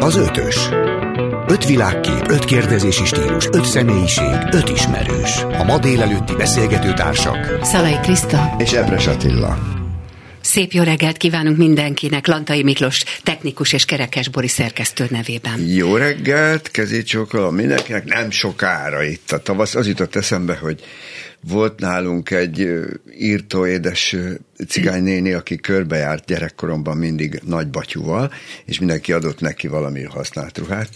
Az ötös. Öt világkép, öt kérdezési stílus, öt személyiség, öt ismerős. A ma délelőtti beszélgető társak. Szalai Kriszta. És Epres Attila. Szép jó reggelt kívánunk mindenkinek, Lantai Miklós, technikus és kerekes Boris szerkesztő nevében. Jó reggelt, kezét csókolom mindenkinek, nem sokára itt a tavasz. Az jutott eszembe, hogy volt nálunk egy írtó édes cigánynéni, aki körbejárt gyerekkoromban mindig nagy batyúval, és mindenki adott neki valami használt ruhát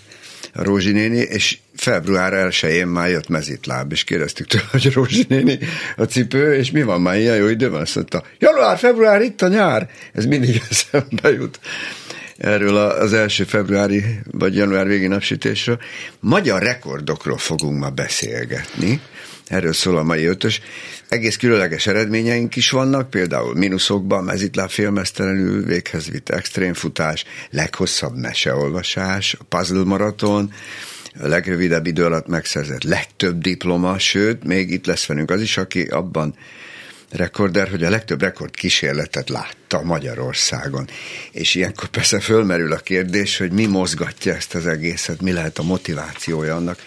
a Rózsi néni, és február 1-én már jött mezitláb, és kérdeztük tőle, hogy Rózsi néni a cipő, és mi van már ilyen jó idő van? Azt mondta, január, február, itt a nyár. Ez mindig eszembe jut erről az első februári vagy január végi napsütésről. Magyar rekordokról fogunk ma beszélgetni. Erről szól a mai ötös. Egész különleges eredményeink is vannak, például mínuszokban mezitláb félmeztelenül véghez vitt extrémfutás, leghosszabb meseolvasás, a puzzle maraton, a legrövidebb idő alatt megszerzett legtöbb diploma, sőt, még itt lesz velünk az is, aki abban rekorder, hogy a legtöbb rekord kísérletet látta Magyarországon. És ilyenkor persze fölmerül a kérdés, hogy mi mozgatja ezt az egészet, mi lehet a motivációja annak,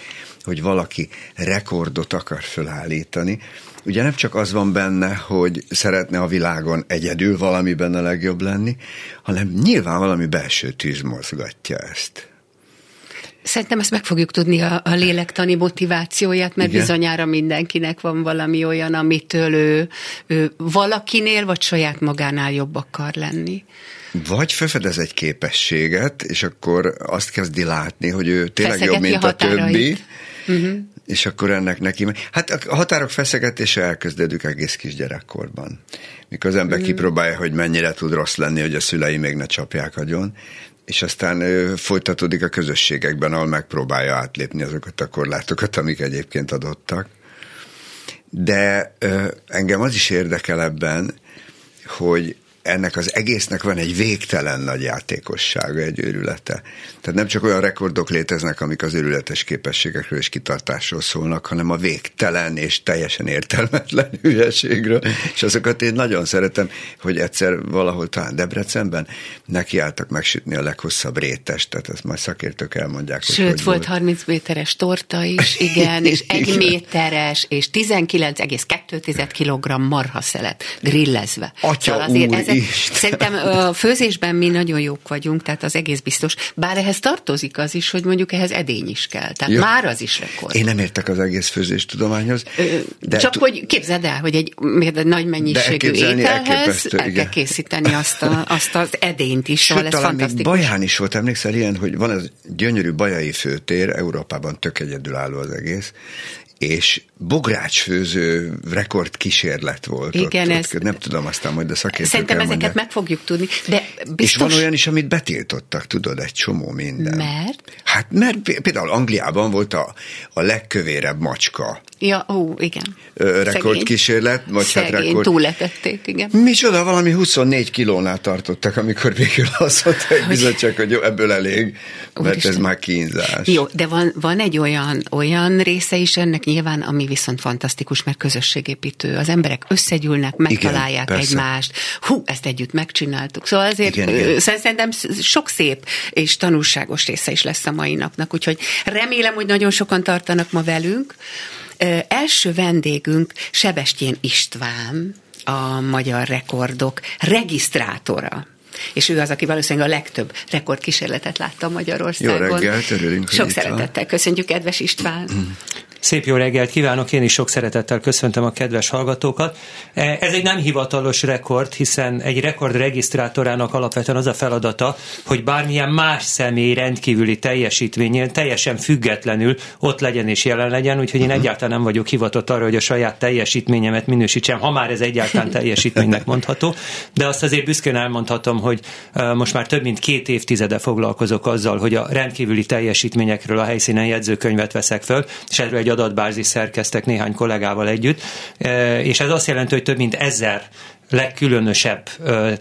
hogy valaki rekordot akar fölállítani. Ugye nem csak az van benne, hogy szeretne a világon egyedül valamiben a legjobb lenni, hanem nyilván valami belső tűz mozgatja ezt. Szerintem ezt meg fogjuk tudni a, a lélektani motivációját, mert Igen. bizonyára mindenkinek van valami olyan, amitől ő, ő valakinél vagy saját magánál jobb akar lenni. Vagy felfedez egy képességet, és akkor azt kezdi látni, hogy ő tényleg Feszegeti jobb, mint a, a többi, uh-huh. és akkor ennek neki... Hát a határok feszegetése elkezdődik egész kisgyerekkorban. Mikor az ember uh-huh. kipróbálja, hogy mennyire tud rossz lenni, hogy a szülei még ne csapják agyon, és aztán ö, folytatódik a közösségekben, ahol megpróbálja átlépni azokat a korlátokat, amik egyébként adottak. De ö, engem az is érdekel ebben, hogy ennek az egésznek van egy végtelen nagy játékossága, egy őrülete. Tehát nem csak olyan rekordok léteznek, amik az őrületes képességekről és kitartásról szólnak, hanem a végtelen és teljesen értelmetlen hülyeségről. És azokat én nagyon szeretem, hogy egyszer valahol talán Debrecenben nekiálltak megsütni a leghosszabb rétest, tehát ezt majd szakértők elmondják. Sőt, hogy volt, volt 30 méteres torta is, igen, és egy igen. méteres, és 19,2 kg marhaszelet grillezve. Atya szóval azért úr, ezek, Szerintem a főzésben mi nagyon jók vagyunk, tehát az egész biztos. Bár ehhez tartozik az is, hogy mondjuk ehhez edény is kell. Tehát ja. már az is rekord. Én nem értek az egész főzés tudományhoz. De Csak t- hogy képzeld el, hogy egy, egy nagy mennyiségű ételhez el kell készíteni azt, a, azt az edényt is, szóval Sőt, ez talán fantasztikus. Még Baján is volt, emlékszel ilyen, hogy van ez gyönyörű bajai főtér, Európában tök egyedülálló az egész, és bográcsfőző rekord kísérlet volt. Igen, ott, ez, ott, nem tudom, aztán majd a szakértők Szerintem ezeket meg fogjuk tudni, de biztos... És van olyan is, amit betiltottak, tudod, egy csomó minden. Mert? Hát mert például Angliában volt a, a legkövérebb macska. Ja, ó, igen. Rekordkísérlet, vagy hát rekord... túletették, igen. Micsoda, valami 24 kilónál tartottak, amikor végül azt mondták bizottság, hogy jó, ebből elég, mert Úristen. ez már kínzás. Jó, de van, van egy olyan, olyan része is ennek nyilván, ami viszont fantasztikus, mert közösségépítő. Az emberek összegyűlnek, megtalálják igen, egymást. Hú, ezt együtt megcsináltuk. Szóval azért igen, igen. szerintem sok szép és tanulságos része is lesz a mai napnak, úgyhogy remélem, hogy nagyon sokan tartanak ma velünk. Első vendégünk Sebestyén István, a Magyar Rekordok regisztrátora és ő az, aki valószínűleg a legtöbb rekordkísérletet látta Magyarországon. Jó reggelt, örülünk, Sok szeretettel köszöntjük, kedves István. Szép jó reggelt kívánok, én is sok szeretettel köszöntöm a kedves hallgatókat. E, ez egy nem hivatalos rekord, hiszen egy rekord regisztrátorának alapvetően az a feladata, hogy bármilyen más személy rendkívüli teljesítményén teljesen függetlenül ott legyen és jelen legyen, úgyhogy én egyáltalán nem vagyok hivatott arra, hogy a saját teljesítményemet minősítsem, ha már ez egyáltalán teljesítménynek mondható, de azt azért büszkén elmondhatom, hogy e, most már több mint két évtizede foglalkozok azzal, hogy a rendkívüli teljesítményekről a helyszínen jegyzőkönyvet veszek föl, és erről egy adatbázis szerkeztek néhány kollégával együtt, e, és ez azt jelenti, hogy több mint ezer legkülönösebb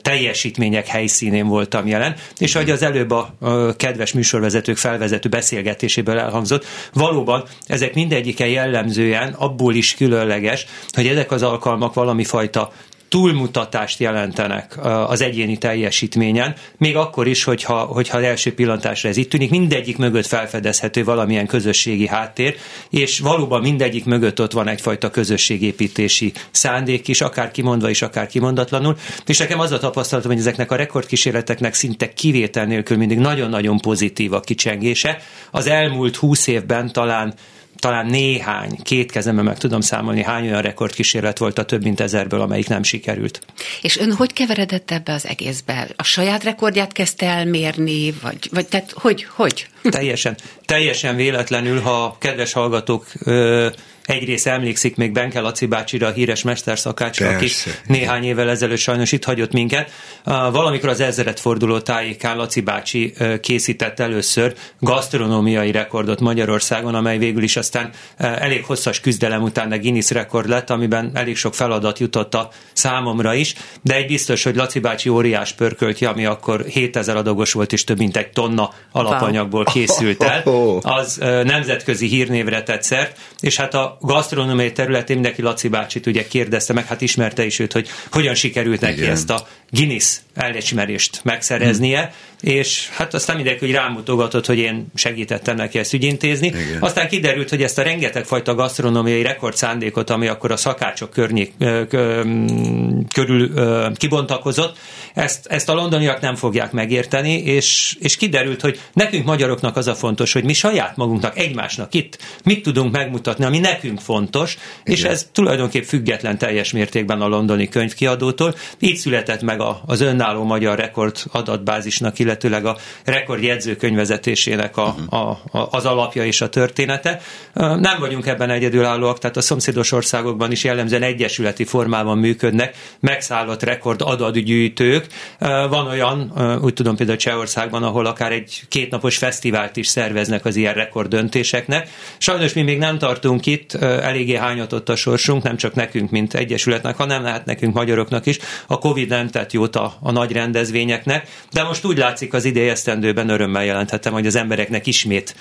teljesítmények helyszínén voltam jelen, és ahogy az előbb a kedves műsorvezetők felvezető beszélgetéséből elhangzott, valóban ezek mindegyike jellemzően abból is különleges, hogy ezek az alkalmak valami fajta túlmutatást jelentenek az egyéni teljesítményen, még akkor is, hogyha, hogyha első pillantásra ez itt tűnik, mindegyik mögött felfedezhető valamilyen közösségi háttér, és valóban mindegyik mögött ott van egyfajta közösségépítési szándék is, akár kimondva is, akár kimondatlanul. És nekem az a tapasztalatom, hogy ezeknek a rekordkísérleteknek szinte kivétel nélkül mindig nagyon-nagyon pozitív a kicsengése. Az elmúlt húsz évben talán talán néhány, két kezemben meg tudom számolni, hány olyan rekordkísérlet volt a több mint ezerből, amelyik nem sikerült. És ön hogy keveredett ebbe az egészbe? A saját rekordját kezdte elmérni, vagy, vagy tehát hogy, hogy? Teljesen, teljesen véletlenül, ha kedves hallgatók ö, egyrészt emlékszik még Benke Laci bácsira, a híres mesterszakácsra, aki néhány évvel ezelőtt sajnos itt hagyott minket. Valamikor az ezeret forduló tájékán Laci bácsi készített először gasztronómiai rekordot Magyarországon, amely végül is aztán elég hosszas küzdelem után a Guinness rekord lett, amiben elég sok feladat jutott a számomra is, de egy biztos, hogy Laci bácsi óriás pörköltje, ami akkor 7000 adagos volt, és több mint egy tonna alapanyagból készült el, az nemzetközi hírnévre tett szert, és hát a gasztronómiai területén mindenki Laci bácsit ugye kérdezte meg, hát ismerte is őt, hogy hogyan sikerült neki Igen. ezt a Guinness elismerést megszereznie, hmm. és hát aztán mindenki hogy rámutogatott, hogy én segítettem neki ezt ügyintézni. Igen. Aztán kiderült, hogy ezt a rengeteg fajta gasztronómiai rekordszándékot, ami akkor a szakácsok környék, körül kibontakozott, ezt, ezt a londoniak nem fogják megérteni, és, és kiderült, hogy nekünk magyaroknak az a fontos, hogy mi saját magunknak, egymásnak itt mit tudunk megmutatni, ami nekünk fontos, Igen. és ez tulajdonképp független teljes mértékben a londoni könyvkiadótól. Így született meg a, az önálló magyar rekord adatbázisnak, illetőleg a rekord jegyzőkönyvezetésének a, uh-huh. a, a, az alapja és a története. Nem vagyunk ebben egyedülállóak, tehát a szomszédos országokban is jellemzően egyesületi formában működnek, megszállott rekord adatgyűjtők. Van olyan, úgy tudom például Csehországban, ahol akár egy kétnapos fesztivált is szerveznek az ilyen rekord döntéseknek. Sajnos mi még nem tartunk itt, eléggé hányatott a sorsunk, nem csak nekünk, mint egyesületnek, hanem lehet nekünk magyaroknak is. A Covid nem tett jót a, a nagy rendezvényeknek, de most úgy látszik az idei esztendőben örömmel jelenthetem, hogy az embereknek ismét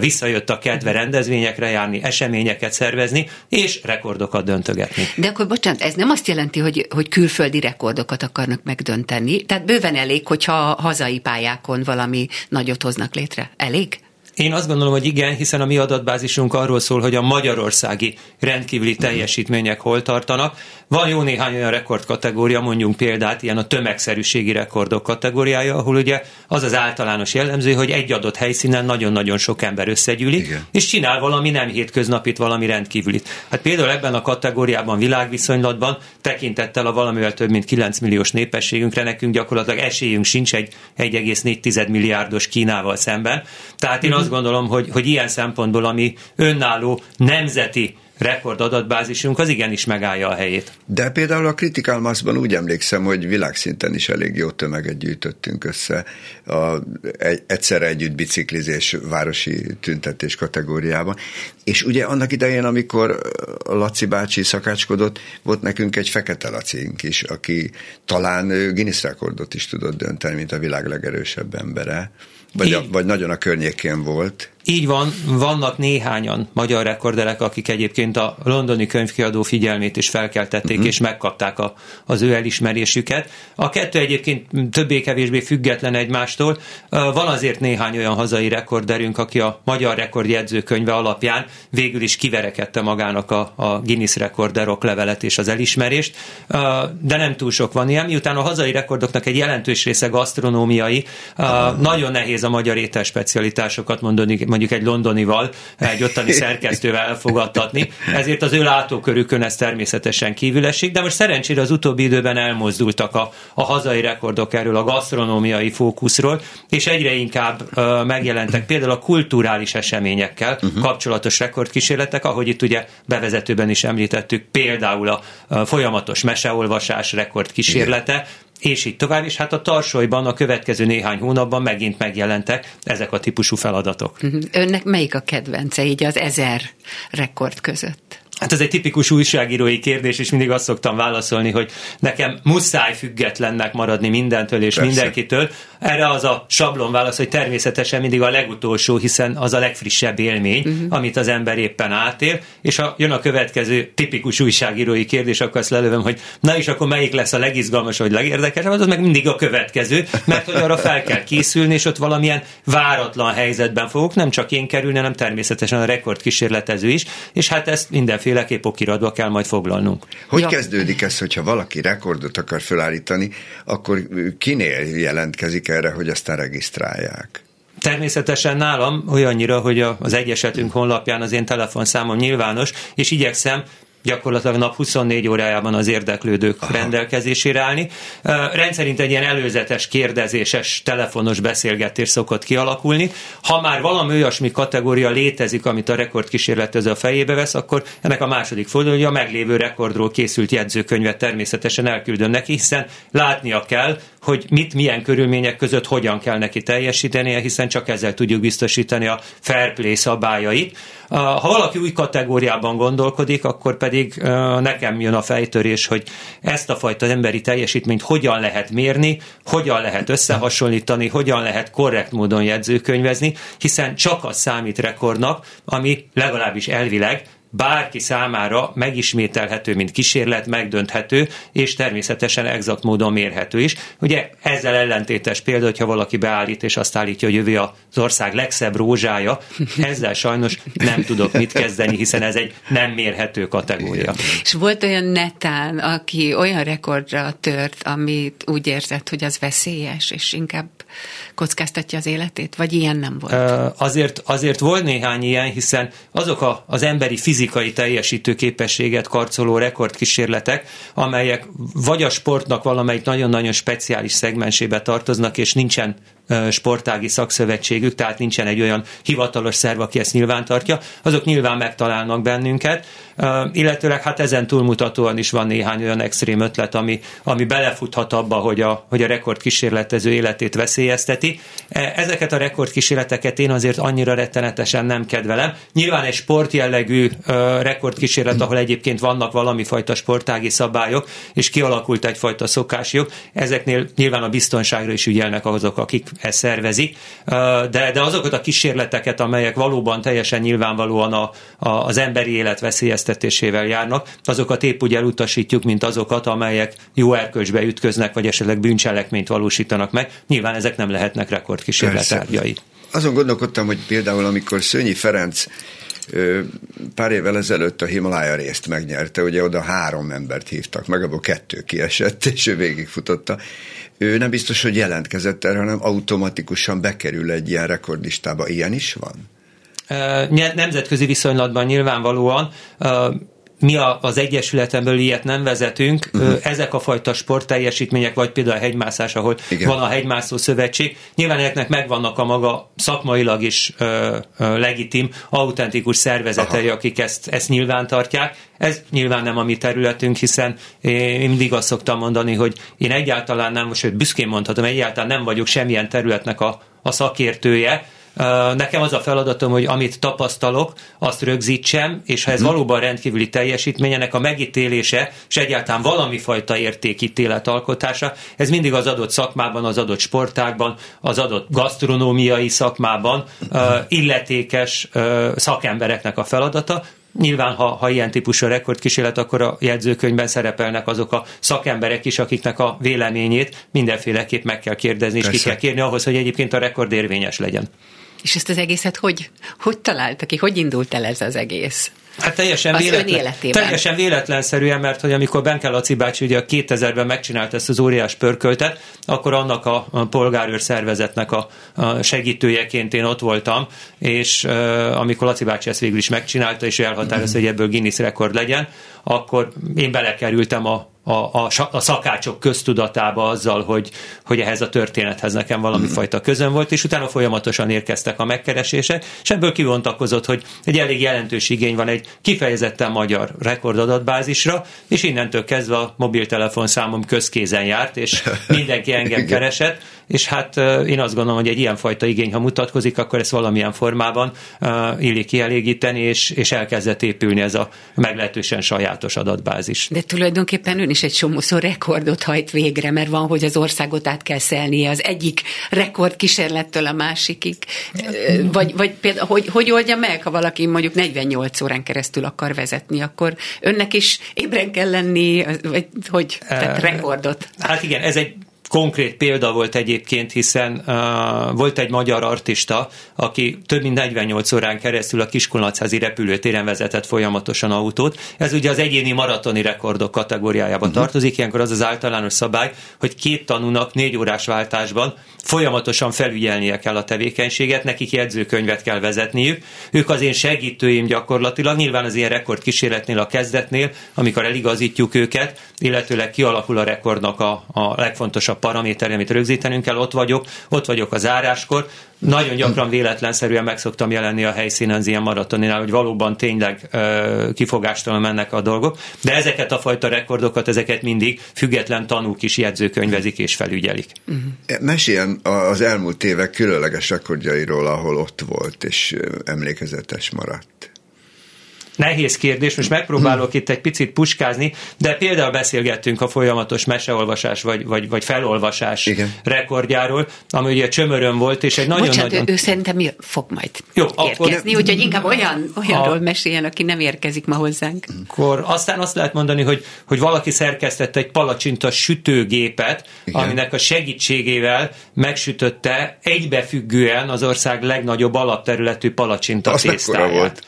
visszajött a kedve rendezvényekre járni, eseményeket szervezni, és rekordokat döntögetni. De akkor bocsánat, ez nem azt jelenti, hogy, hogy külföldi rekordokat akarnak megdönteni. Tehát bőven elég, hogyha hazai pályákon valami nagyot hoznak létre. Elég? Én azt gondolom, hogy igen, hiszen a mi adatbázisunk arról szól, hogy a magyarországi rendkívüli teljesítmények hol tartanak. Van jó néhány olyan rekordkategória, mondjunk példát, ilyen a tömegszerűségi rekordok kategóriája, ahol ugye az az általános jellemző, hogy egy adott helyszínen nagyon-nagyon sok ember összegyűlik, igen. és csinál valami nem hétköznapit, valami rendkívülit. Hát például ebben a kategóriában, világviszonylatban tekintettel a valamivel több mint 9 milliós népességünkre, nekünk gyakorlatilag esélyünk sincs egy 1,4 milliárdos Kínával szemben. Tehát én azt gondolom, hogy, hogy ilyen szempontból, ami önálló nemzeti rekord adatbázisunk, az igenis megállja a helyét. De például a Critical Mass-ban úgy emlékszem, hogy világszinten is elég jó tömeget gyűjtöttünk össze a, egy, egyszerre együtt biciklizés városi tüntetés kategóriában. És ugye annak idején, amikor Laci bácsi szakácskodott, volt nekünk egy fekete Lacink is, aki talán Guinness rekordot is tudott dönteni, mint a világ legerősebb embere. Vagy, a, vagy nagyon a környékén volt. Így van, vannak néhányan magyar rekorderek, akik egyébként a londoni könyvkiadó figyelmét is felkeltették, uh-huh. és megkapták a, az ő elismerésüket. A kettő egyébként többé-kevésbé független egymástól. Van azért néhány olyan hazai rekorderünk, aki a magyar rekord jegyzőkönyve alapján végül is kiverekedte magának a, a Guinness rekorderok levelet és az elismerést, de nem túl sok van ilyen. Miután a hazai rekordoknak egy jelentős része gasztronómiai, uh-huh. nagyon nehéz a magyar ételspecialitásokat mondani, mondjuk egy londonival, egy ottani szerkesztővel elfogadtatni, ezért az ő látókörükön ez természetesen kívül esik, de most szerencsére az utóbbi időben elmozdultak a, a hazai rekordok erről a gasztronómiai fókuszról, és egyre inkább uh, megjelentek például a kulturális eseményekkel uh-huh. kapcsolatos rekordkísérletek, ahogy itt ugye bevezetőben is említettük, például a, a folyamatos meseolvasás rekordkísérlete, Igen és így tovább, és hát a tarsolyban a következő néhány hónapban megint megjelentek ezek a típusú feladatok. Mhm. Önnek melyik a kedvence így az ezer rekord között? Hát ez egy tipikus újságírói kérdés, és mindig azt szoktam válaszolni, hogy nekem muszáj függetlennek maradni mindentől és Persze. mindenkitől. Erre az a sablon válasz, hogy természetesen mindig a legutolsó, hiszen az a legfrissebb élmény, uh-huh. amit az ember éppen átél, és ha jön a következő tipikus újságírói kérdés, akkor azt lelövöm, hogy na és akkor melyik lesz a legizgalmasabb, vagy legérdekesebb, az, az meg mindig a következő, mert hogy arra fel kell készülni, és ott valamilyen váratlan helyzetben fogok nem csak én kerülni, hanem természetesen a rekordkísérletező is, és hát ezt mindenféle mindenféleképp okiratba kell majd foglalnunk. Hogy ja. kezdődik ez, hogyha valaki rekordot akar felállítani, akkor kinél jelentkezik erre, hogy aztán regisztrálják? Természetesen nálam olyannyira, hogy az egyesetünk honlapján az én telefonszámom nyilvános, és igyekszem gyakorlatilag nap 24 órájában az érdeklődők Aha. rendelkezésére állni. Rendszerint egy ilyen előzetes, kérdezéses, telefonos beszélgetés szokott kialakulni. Ha már valami olyasmi kategória létezik, amit a rekordkísérletező a fejébe vesz, akkor ennek a második fordulója a meglévő rekordról készült jegyzőkönyvet természetesen elküldöm neki, hiszen látnia kell, hogy mit, milyen körülmények között hogyan kell neki teljesítenie, hiszen csak ezzel tudjuk biztosítani a fair play szabályait. Ha valaki új kategóriában gondolkodik, akkor pedig nekem jön a fejtörés, hogy ezt a fajta emberi teljesítményt hogyan lehet mérni, hogyan lehet összehasonlítani, hogyan lehet korrekt módon jegyzőkönyvezni, hiszen csak az számít rekordnak, ami legalábbis elvileg bárki számára megismételhető, mint kísérlet, megdönthető, és természetesen exakt módon mérhető is. Ugye ezzel ellentétes példa, hogyha valaki beállít, és azt állítja, hogy jövő az ország legszebb rózsája, ezzel sajnos nem tudok mit kezdeni, hiszen ez egy nem mérhető kategória. És volt olyan netán, aki olyan rekordra tört, amit úgy érzett, hogy az veszélyes, és inkább kockáztatja az életét, vagy ilyen nem volt? Azért, azért volt néhány ilyen, hiszen azok a, az emberi fizikai teljesítő képességet karcoló rekordkísérletek, amelyek vagy a sportnak valamelyik nagyon-nagyon speciális szegmensébe tartoznak, és nincsen sportági szakszövetségük, tehát nincsen egy olyan hivatalos szerv, aki ezt nyilván tartja, azok nyilván megtalálnak bennünket, illetőleg hát ezen túlmutatóan is van néhány olyan extrém ötlet, ami, ami belefuthat abba, hogy a, hogy a rekordkísérletező életét veszélyezteti. E, ezeket a rekordkísérleteket én azért annyira rettenetesen nem kedvelem. Nyilván egy sportjellegű rekordkísérlet, ahol egyébként vannak valami fajta sportági szabályok, és kialakult egyfajta szokásjog, ezeknél nyilván a biztonságra is ügyelnek azok, akik ezt szervezik, de, de azokat a kísérleteket, amelyek valóban teljesen nyilvánvalóan a, a, az emberi élet veszélyeztetésével járnak, azokat épp úgy elutasítjuk, mint azokat, amelyek jó erkölcsbe ütköznek, vagy esetleg bűncselekményt valósítanak meg. Nyilván ezek nem lehetnek rekordkísérletárgyai. Azon gondolkodtam, hogy például amikor Szőnyi Ferenc pár évvel ezelőtt a Himalája részt megnyerte, ugye oda három embert hívtak meg, abból kettő kiesett, és ő végigfutotta ő nem biztos, hogy jelentkezett erre, hanem automatikusan bekerül egy ilyen rekordlistába. Ilyen is van? Nemzetközi viszonylatban nyilvánvalóan mi a, az Egyesületen belül ilyet nem vezetünk. Uh-huh. Ezek a fajta sportteljesítmények, vagy például a hegymászás, ahol Igen. van a hegymászó szövetség, nyilván ezeknek megvannak a maga szakmailag is ö, ö, legitim, autentikus szervezetei, Aha. akik ezt, ezt nyilván tartják. Ez nyilván nem a mi területünk, hiszen én mindig azt szoktam mondani, hogy én egyáltalán nem, sőt büszkén mondhatom, egyáltalán nem vagyok semmilyen területnek a, a szakértője, Nekem az a feladatom, hogy amit tapasztalok, azt rögzítsem, és ha ez hmm. valóban rendkívüli teljesítmény, ennek a megítélése, és egyáltalán valami fajta értékítélet alkotása, ez mindig az adott szakmában, az adott sportágban, az adott gasztronómiai szakmában illetékes szakembereknek a feladata, Nyilván, ha, ha ilyen típusú rekordkísérlet, akkor a jegyzőkönyvben szerepelnek azok a szakemberek is, akiknek a véleményét mindenféleképp meg kell kérdezni, és Persze. ki kell kérni ahhoz, hogy egyébként a rekord érvényes legyen. És ezt az egészet hogy, hogy találta ki? Hogy indult el ez az egész? Hát teljesen, az véletlen, teljesen véletlenszerűen, mert hogy amikor Benke Laci bácsi ugye a 2000-ben megcsinálta ezt az óriás pörköltet, akkor annak a, a polgárőr szervezetnek a, a segítőjeként én ott voltam, és uh, amikor Laci bácsi ezt végül is megcsinálta, és elhatározta, hogy ebből Guinness rekord legyen, akkor én belekerültem a, a, a, a szakácsok köztudatába azzal, hogy, hogy ehhez a történethez nekem valami fajta közön volt, és utána folyamatosan érkeztek a megkeresések, és ebből kivontakozott, hogy egy elég jelentős igény van egy kifejezetten magyar rekordadatbázisra, és innentől kezdve a mobiltelefon számom közkézen járt, és mindenki engem keresett, és hát én azt gondolom, hogy egy ilyenfajta igény, ha mutatkozik, akkor ezt valamilyen formában illik kielégíteni, és, és elkezdett épülni ez a meglehetősen sajátos adatbázis. De tulajdonképpen ön is egy csomószor rekordot hajt végre, mert van, hogy az országot át kell szelnie az egyik rekordkísérlettől a másikig. Vagy, vagy például, hogy, hogy oldja meg, ha valaki mondjuk 48 órán keresztül akar vezetni, akkor önnek is ébren kell lenni, vagy hogy? Tehát rekordot. Hát igen, ez egy konkrét példa volt egyébként, hiszen uh, volt egy magyar artista, aki több mint 48 órán keresztül a Kiskunlacházi repülőtéren vezetett folyamatosan autót. Ez ugye az egyéni maratoni rekordok kategóriájába uh-huh. tartozik, ilyenkor az az általános szabály, hogy két tanúnak négy órás váltásban folyamatosan felügyelnie kell a tevékenységet, nekik jegyzőkönyvet kell vezetniük. Ők az én segítőim gyakorlatilag, nyilván az ilyen rekord kísérletnél a kezdetnél, amikor eligazítjuk őket, illetőleg kialakul a rekordnak a, a legfontosabb paraméter, amit rögzítenünk kell, ott vagyok, ott vagyok a záráskor. Nagyon gyakran véletlenszerűen meg szoktam jelenni a helyszínen az ilyen maratoninál, hogy valóban tényleg ö, kifogástalan mennek a dolgok, de ezeket a fajta rekordokat, ezeket mindig független tanúk is jegyzőkönyvezik és felügyelik. Uh-huh. Meséljen az elmúlt évek különleges rekordjairól, ahol ott volt és emlékezetes maradt. Nehéz kérdés, most megpróbálok itt egy picit puskázni, de például beszélgettünk a folyamatos meseolvasás vagy, vagy, vagy felolvasás Igen. rekordjáról, ami ugye csömörön volt, és egy nagyon Bocsánat, nagyon... ő, ő szerintem fog majd Jó, érkezni, akkor... úgyhogy inkább olyan, olyanról a... meséljen, aki nem érkezik ma hozzánk. Akkor aztán azt lehet mondani, hogy, hogy valaki szerkesztett egy palacsinta sütőgépet, Igen. aminek a segítségével megsütötte egybefüggően az ország legnagyobb alapterületű palacsinta azt tésztáját. Volt?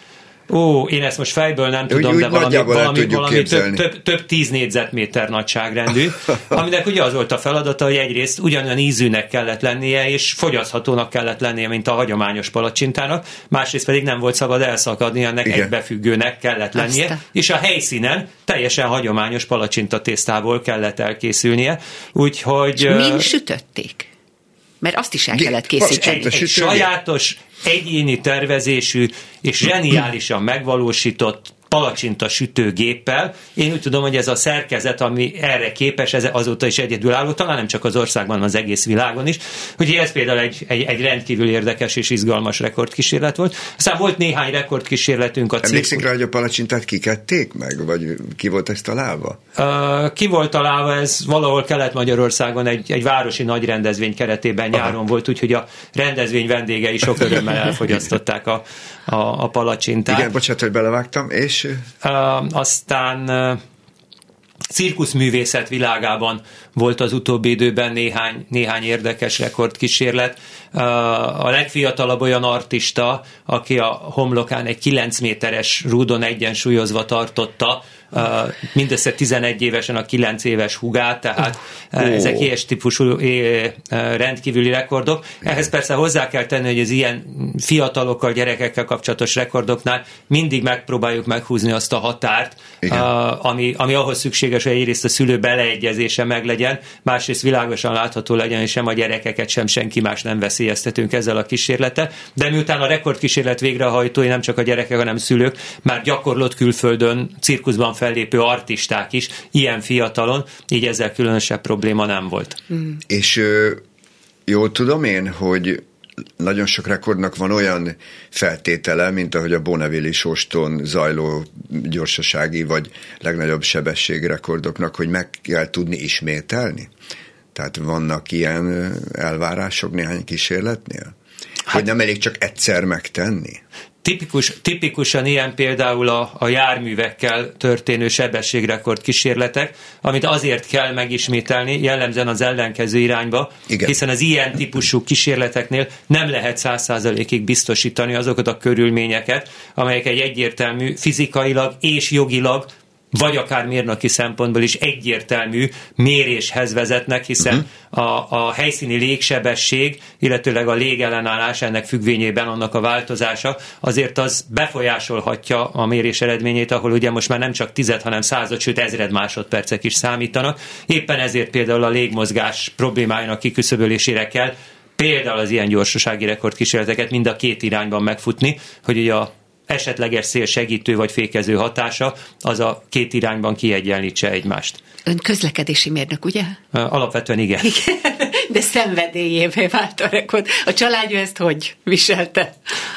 Ó, én ezt most fejből nem tudom, úgy, de valami, valami, valami több, több, több tíz négyzetméter nagyságrendű, aminek ugye az volt a feladata, hogy egyrészt ugyanolyan ízűnek kellett lennie, és fogyaszthatónak kellett lennie, mint a hagyományos palacsintának, másrészt pedig nem volt szabad elszakadni, ennek Igen. egybefüggőnek kellett lennie, Aztán. és a helyszínen teljesen hagyományos palacsinta tésztából kellett elkészülnie, úgyhogy... Mind sütötték? Mert azt is el kellett készíteni. Egy, egy sajátos, egyéni tervezésű és zseniálisan megvalósított palacsinta sütőgéppel. Én úgy tudom, hogy ez a szerkezet, ami erre képes, ez azóta is egyedülálló, talán nem csak az országban, az egész világon is. Úgyhogy ez például egy, egy, egy rendkívül érdekes és izgalmas rekordkísérlet volt. Aztán volt néhány rekordkísérletünk a cég. Emlékszik rá, hogy a palacsintát kikették meg, vagy ki volt ezt találva? Uh, ki volt találva, ez valahol Kelet-Magyarországon egy, egy városi nagy rendezvény keretében nyáron Aha. volt, úgyhogy a rendezvény vendégei sok örömmel elfogyasztották a, a, a palacsintát. Igen, bocsánat, hogy belevágtam, és? Uh, aztán uh, cirkuszművészet világában volt az utóbbi időben néhány, néhány érdekes rekordkísérlet. A legfiatalabb olyan artista, aki a homlokán egy 9 méteres rúdon egyensúlyozva tartotta mindössze 11 évesen a 9 éves hugát, tehát oh. ezek ilyes típusú rendkívüli rekordok. Ehhez persze hozzá kell tenni, hogy az ilyen fiatalokkal, gyerekekkel kapcsolatos rekordoknál mindig megpróbáljuk meghúzni azt a határt, ami, ami ahhoz szükséges, hogy egyrészt a szülő beleegyezése meglegyen, másrészt világosan látható legyen, és sem a gyerekeket, sem senki más nem veszélyeztetünk ezzel a kísérlettel. De miután a rekordkísérlet végrehajtói nem csak a gyerekek, hanem szülők, már gyakorlott külföldön, cirkuszban fellépő artisták is, ilyen fiatalon, így ezzel különösebb probléma nem volt. Mm. És jól tudom én, hogy nagyon sok rekordnak van olyan feltétele, mint ahogy a Bonneville sóston zajló gyorsasági vagy legnagyobb sebesség rekordoknak, hogy meg kell tudni ismételni? Tehát vannak ilyen elvárások néhány kísérletnél? Hát, hogy nem elég csak egyszer megtenni? Tipikus, tipikusan ilyen például a, a járművekkel történő sebességrekord kísérletek, amit azért kell megismételni, jellemzően az ellenkező irányba, Igen. hiszen az ilyen típusú kísérleteknél nem lehet száz százalékig biztosítani azokat a körülményeket, amelyek egy egyértelmű fizikailag és jogilag vagy akár mérnöki szempontból is egyértelmű méréshez vezetnek, hiszen uh-huh. a, a helyszíni légsebesség, illetőleg a légellenállás ennek függvényében annak a változása, azért az befolyásolhatja a mérés eredményét, ahol ugye most már nem csak tized, hanem század, sőt ezred másodpercek is számítanak. Éppen ezért például a légmozgás problémájának kiküszöbölésére kell például az ilyen gyorsasági rekordkísérleteket mind a két irányban megfutni, hogy ugye a esetleges szél segítő vagy fékező hatása, az a két irányban kiegyenlítse egymást. Ön közlekedési mérnök, ugye? Alapvetően igen. igen de szenvedélyévé vált a rekord. A családja ezt hogy viselte?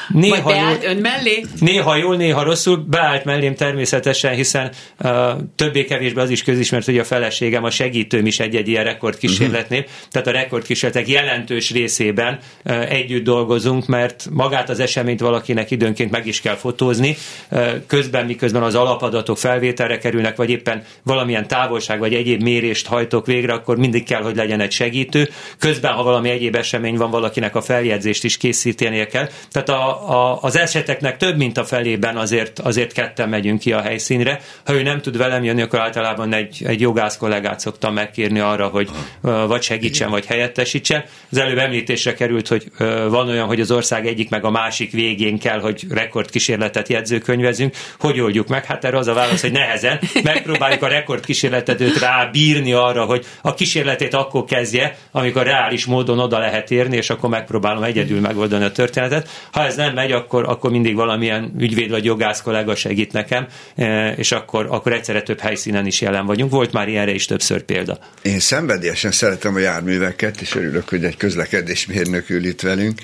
Néha Vagy beállt jól, ön mellé? Néha jól, néha rosszul, beállt mellém természetesen, hiszen uh, többé-kevésbé az is közismert, hogy a feleségem, a segítőm is egy-egy ilyen rekordkísérletnél, uh-huh. tehát a rekordkísérletek jelentős részében uh, együtt dolgozunk, mert magát az eseményt valakinek időnként meg is kell fotózni, uh, közben miközben az alapadatok felvételre kerülnek, vagy éppen valamilyen távolság vagy egyéb mérést hajtok végre, akkor mindig kell, hogy legyen egy segítő, közben, ha valami egyéb esemény van, valakinek a feljegyzést is készítenie kell. Tehát a, a, az eseteknek több, mint a felében azért, azért ketten megyünk ki a helyszínre. Ha ő nem tud velem jönni, akkor általában egy, egy jogász kollégát szoktam megkérni arra, hogy vagy segítsen, vagy helyettesítsen. Az előbb említésre került, hogy van olyan, hogy az ország egyik meg a másik végén kell, hogy rekordkísérletet jegyzőkönyvezünk. Hogy oldjuk meg? Hát erre az a válasz, hogy nehezen. Megpróbáljuk a rekordkísérletet őt rábírni arra, hogy a kísérletét akkor kezdje, amikor reális módon oda lehet érni, és akkor megpróbálom egyedül megoldani a történetet. Ha ez nem megy, akkor, akkor mindig valamilyen ügyvéd vagy jogász kollega segít nekem, e, és akkor, akkor egyszerre több helyszínen is jelen vagyunk. Volt már ilyenre is többször példa. Én szenvedélyesen szeretem a járműveket, és örülök, hogy egy közlekedésmérnök ül itt velünk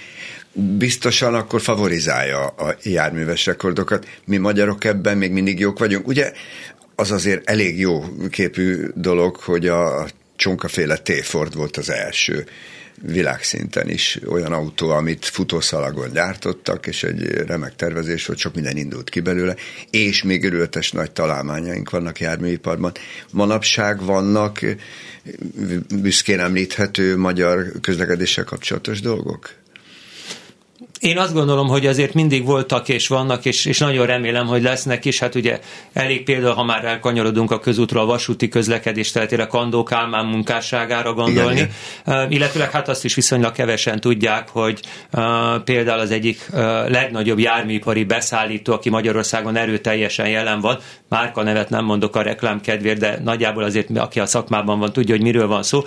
biztosan akkor favorizálja a járműves rekordokat. Mi magyarok ebben még mindig jók vagyunk. Ugye az azért elég jó képű dolog, hogy a csonkaféle T-Ford volt az első világszinten is olyan autó, amit futószalagon gyártottak, és egy remek tervezés volt, sok minden indult ki belőle, és még örületes nagy találmányaink vannak járműiparban. Manapság vannak büszkén említhető magyar közlekedéssel kapcsolatos dolgok? Én azt gondolom, hogy azért mindig voltak és vannak, és, és nagyon remélem, hogy lesznek is. Hát ugye elég példa, ha már elkanyarodunk a közútra, a vasúti közlekedés területére Kandó Kálmán munkásságára gondolni. Igen, igen. Uh, illetőleg hát azt is viszonylag kevesen tudják, hogy uh, például az egyik uh, legnagyobb járműipari beszállító, aki Magyarországon erőteljesen jelen van, márka nevet nem mondok a reklám kedvéért, de nagyjából azért, aki a szakmában van, tudja, hogy miről van szó.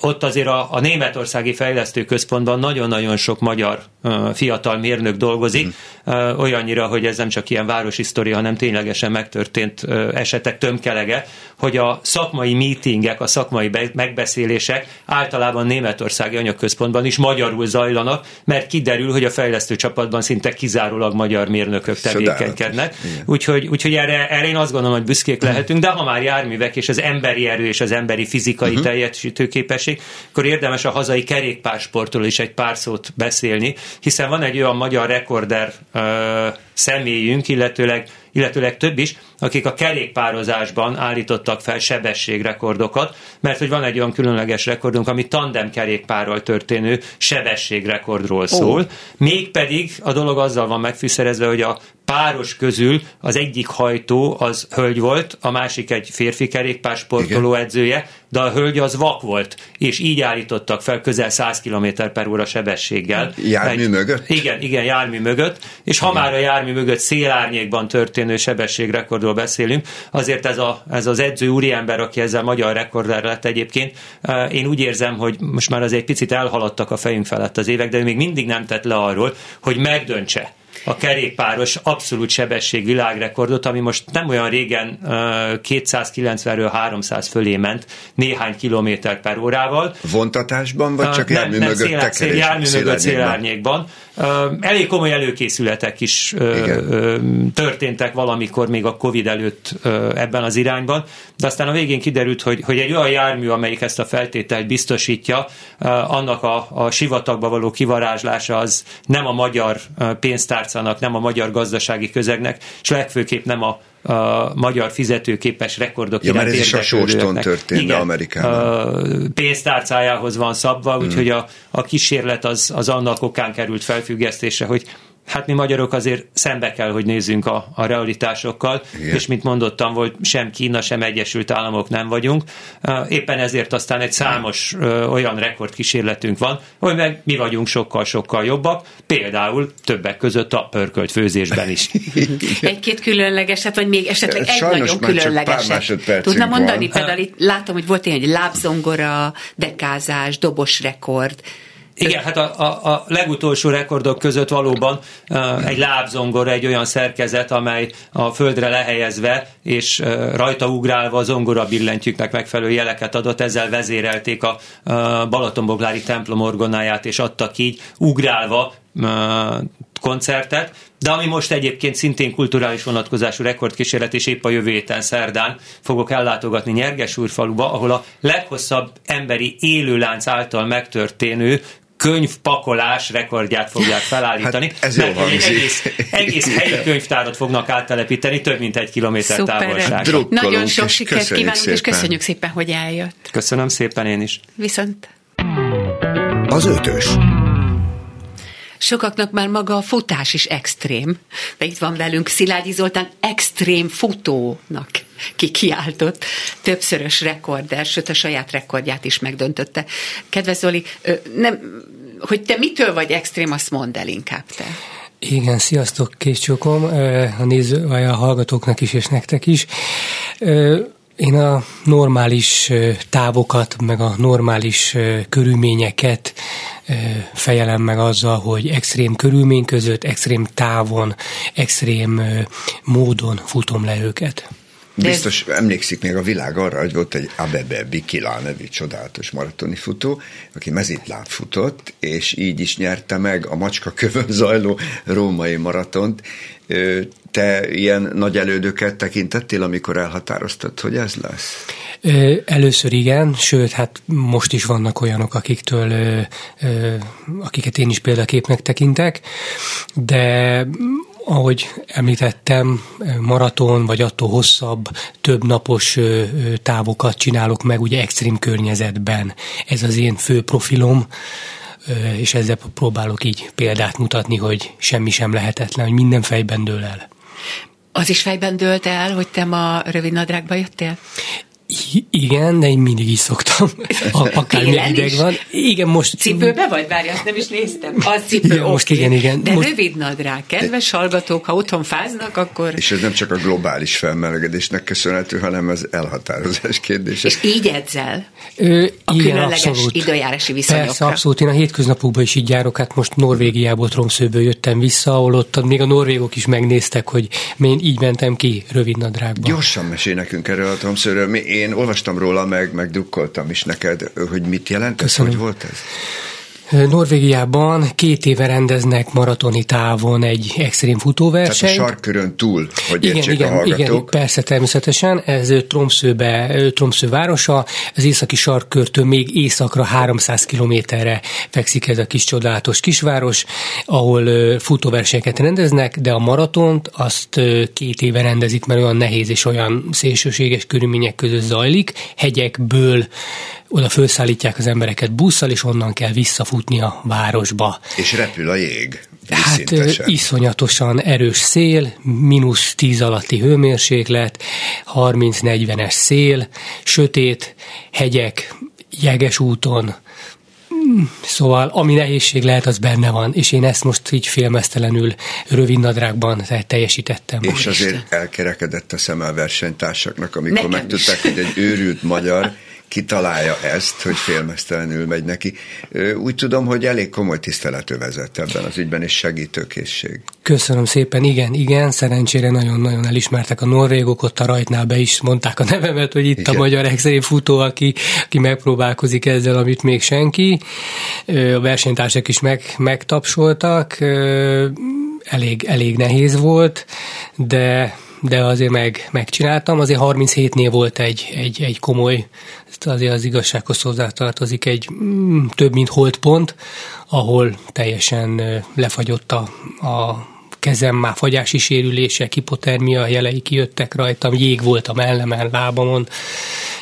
Ott azért a, a Németországi Fejlesztő Központban nagyon-nagyon sok magyar uh, fiatal mérnök dolgozik, mm. uh, olyannyira, hogy ez nem csak ilyen városhisztória, hanem ténylegesen megtörtént uh, esetek tömkelege, hogy a szakmai meetingek, a szakmai be- megbeszélések általában Németországi Anyagközpontban is magyarul zajlanak, mert kiderül, hogy a fejlesztő csapatban szinte kizárólag magyar mérnökök tevékenykednek. Úgyhogy, úgyhogy erre, erre én azt gondolom, hogy büszkék lehetünk, de ha már járművek és az emberi erő és az emberi fizikai uh-huh. teljesítőképesség, másik, akkor érdemes a hazai kerékpársportról is egy pár szót beszélni, hiszen van egy olyan magyar rekorder ö, személyünk, illetőleg, illetőleg több is, akik a kerékpározásban állítottak fel sebességrekordokat, mert hogy van egy olyan különleges rekordunk, ami tandem kerékpárral történő sebességrekordról szól. Oh. Mégpedig a dolog azzal van megfűszerezve, hogy a páros közül az egyik hajtó az hölgy volt, a másik egy férfi kerékpár sportoló edzője, de a hölgy az vak volt, és így állítottak fel közel 100 km per óra sebességgel. Jármű egy, mögött? Igen, igen, jármű mögött, és ha igen. már a jármű mögött szélárnyékban történő sebességrekordról beszélünk, azért ez, a, ez az edző úriember, aki ezzel magyar rekorder lett egyébként, eh, én úgy érzem, hogy most már az egy picit elhaladtak a fejünk felett az évek, de ő még mindig nem tett le arról, hogy megdöntse a kerékpáros abszolút sebesség világrekordot, ami most nem olyan régen 290-ről 300 fölé ment néhány kilométer per órával. Vontatásban, vagy csak jármű nem, mögött szél, szél, jármű mögött szélárnyékban. Elég komoly előkészületek is Igen. történtek valamikor még a Covid előtt ebben az irányban, de aztán a végén kiderült, hogy, hogy egy olyan jármű, amelyik ezt a feltételt biztosítja, annak a, a sivatagba való kivarázslása az nem a magyar pénztárcának, nem a magyar gazdasági közegnek, és legfőképp nem a a magyar fizetőképes rekordok ja, mert ez is a Sóston történt Igen, Amerikában. pénztárcájához van szabva, mm. úgyhogy a, a kísérlet az, az annak okán került felfüggesztésre, hogy hát mi magyarok azért szembe kell, hogy nézzünk a, a realitásokkal, Igen. és mint mondottam, volt sem Kína, sem Egyesült Államok nem vagyunk. Éppen ezért aztán egy számos olyan rekordkísérletünk van, hogy meg mi vagyunk sokkal-sokkal jobbak, például többek között a pörkölt főzésben is. Egy-két különlegeset, vagy még esetleg egy Sajnos nagyon különlegeset. Tudna mondani? Van. Például itt látom, hogy volt egy lábzongora, dekázás, dobos rekord. Igen, hát a, a, a legutolsó rekordok között valóban uh, egy lábzongor, egy olyan szerkezet, amely a földre lehelyezve és uh, rajta ugrálva a zongora billentyűknek megfelelő jeleket adott, ezzel vezérelték a uh, Balatonboglári templom orgonáját, és adtak így ugrálva koncertet, de ami most egyébként szintén kulturális vonatkozású rekordkísérlet, és épp a jövő héten szerdán fogok ellátogatni Nyergesúrfaluba, ahol a leghosszabb emberi élőlánc által megtörténő könyvpakolás rekordját fogják felállítani. Hát ez mert egy egész, egész helyi könyvtárat fognak áttelepíteni, több mint egy kilométer Szuper. távolság. Nagyon sok sikert kívánunk, szépen. és köszönjük szépen, hogy eljött. Köszönöm szépen én is. Viszont. Az ötös. Sokaknak már maga a futás is extrém. De itt van velünk Szilágyi Zoltán, extrém futónak ki kiáltott, többszörös rekorder, sőt a saját rekordját is megdöntötte. Kedves Zoli, nem, hogy te mitől vagy extrém, azt mondd el inkább te. Igen, sziasztok, Készcsókom, a néző, a hallgatóknak is, és nektek is. Én a normális távokat, meg a normális körülményeket fejelem meg azzal, hogy extrém körülmény között, extrém távon, extrém módon futom le őket. Biztos ez... emlékszik még a világ arra, hogy volt egy Abebe Bikila nevű csodálatos maratoni futó, aki mezitláb futott, és így is nyerte meg a macska kövön zajló római maratont. Te ilyen nagy elődöket tekintettél, amikor elhatároztad, hogy ez lesz? Először igen, sőt, hát most is vannak olyanok, akiktől, akiket én is példaképnek tekintek, de ahogy említettem, maraton vagy attól hosszabb, több napos távokat csinálok meg ugye extrém környezetben. Ez az én fő profilom, és ezzel próbálok így példát mutatni, hogy semmi sem lehetetlen, hogy minden fejben dől el. Az is fejben dőlt el, hogy te ma rövid nadrágba jöttél? Igen, de én mindig is szoktam. Akár ideg van. Igen, most... Cipőbe vagy? Várj, azt nem is néztem. Az cipő, ja, most okay. igen, igen. De most... rövid nadrág. Kedves hallgatók, ha otthon fáznak, akkor... És ez nem csak a globális felmelegedésnek köszönhető, hanem az elhatározás kérdése. És így edzel? Ö, a igen, különleges abszolút. időjárási viszonyokra. Persze, abszolút. Én a hétköznapokban is így járok. Hát most Norvégiából, Tromszőből jöttem vissza, ahol ott még a norvégok is megnéztek, hogy én így mentem ki rövid nadrágba. Gyorsan mesél nekünk erről a Tromszőről. Én olvastam róla, meg, meg drukkoltam is neked, hogy mit jelent ez, hogy volt ez? Norvégiában két éve rendeznek maratoni távon egy extrém futóversenyt. Tehát a sarkörön túl, hogy igen, igen, a igen, persze természetesen. Ez Tromszőbe, Tromsző városa, az északi sarkkörtől még északra 300 kilométerre fekszik ez a kis csodálatos kisváros, ahol futóversenyeket rendeznek, de a maratont azt két éve rendezik, mert olyan nehéz és olyan szélsőséges körülmények között zajlik, hegyekből oda felszállítják az embereket busszal, és onnan kell visszafutni a városba. És repül a jég. Hát iszonyatosan erős szél, mínusz 10 alatti hőmérséklet, 30-40-es szél, sötét, hegyek, jeges úton, Szóval, ami nehézség lehet, az benne van, és én ezt most így félmeztelenül rövid nadrágban teljesítettem. És azért elkerekedett a szem a versenytársaknak, amikor Nekem megtudták, is. hogy egy őrült magyar kitalálja ezt, hogy félmeztelenül megy neki. Úgy tudom, hogy elég komoly tisztelető vezet ebben az ügyben, és segítőkészség. Köszönöm szépen, igen, igen, szerencsére nagyon-nagyon elismertek a norvégok, ott a rajtnál be is mondták a nevemet, hogy itt igen. a magyar extrém futó, aki, aki megpróbálkozik ezzel, amit még senki. A versenytársak is meg, megtapsoltak, elég, elég nehéz volt, de de azért meg, megcsináltam. Azért 37-nél volt egy, egy, egy komoly, azért az igazsághoz hozzátartozik egy mm, több mint holdpont, ahol teljesen lefagyott a, a kezem már fagyási sérülések, hipotermia jelei kijöttek rajtam, jég volt a mellemen, lábamon,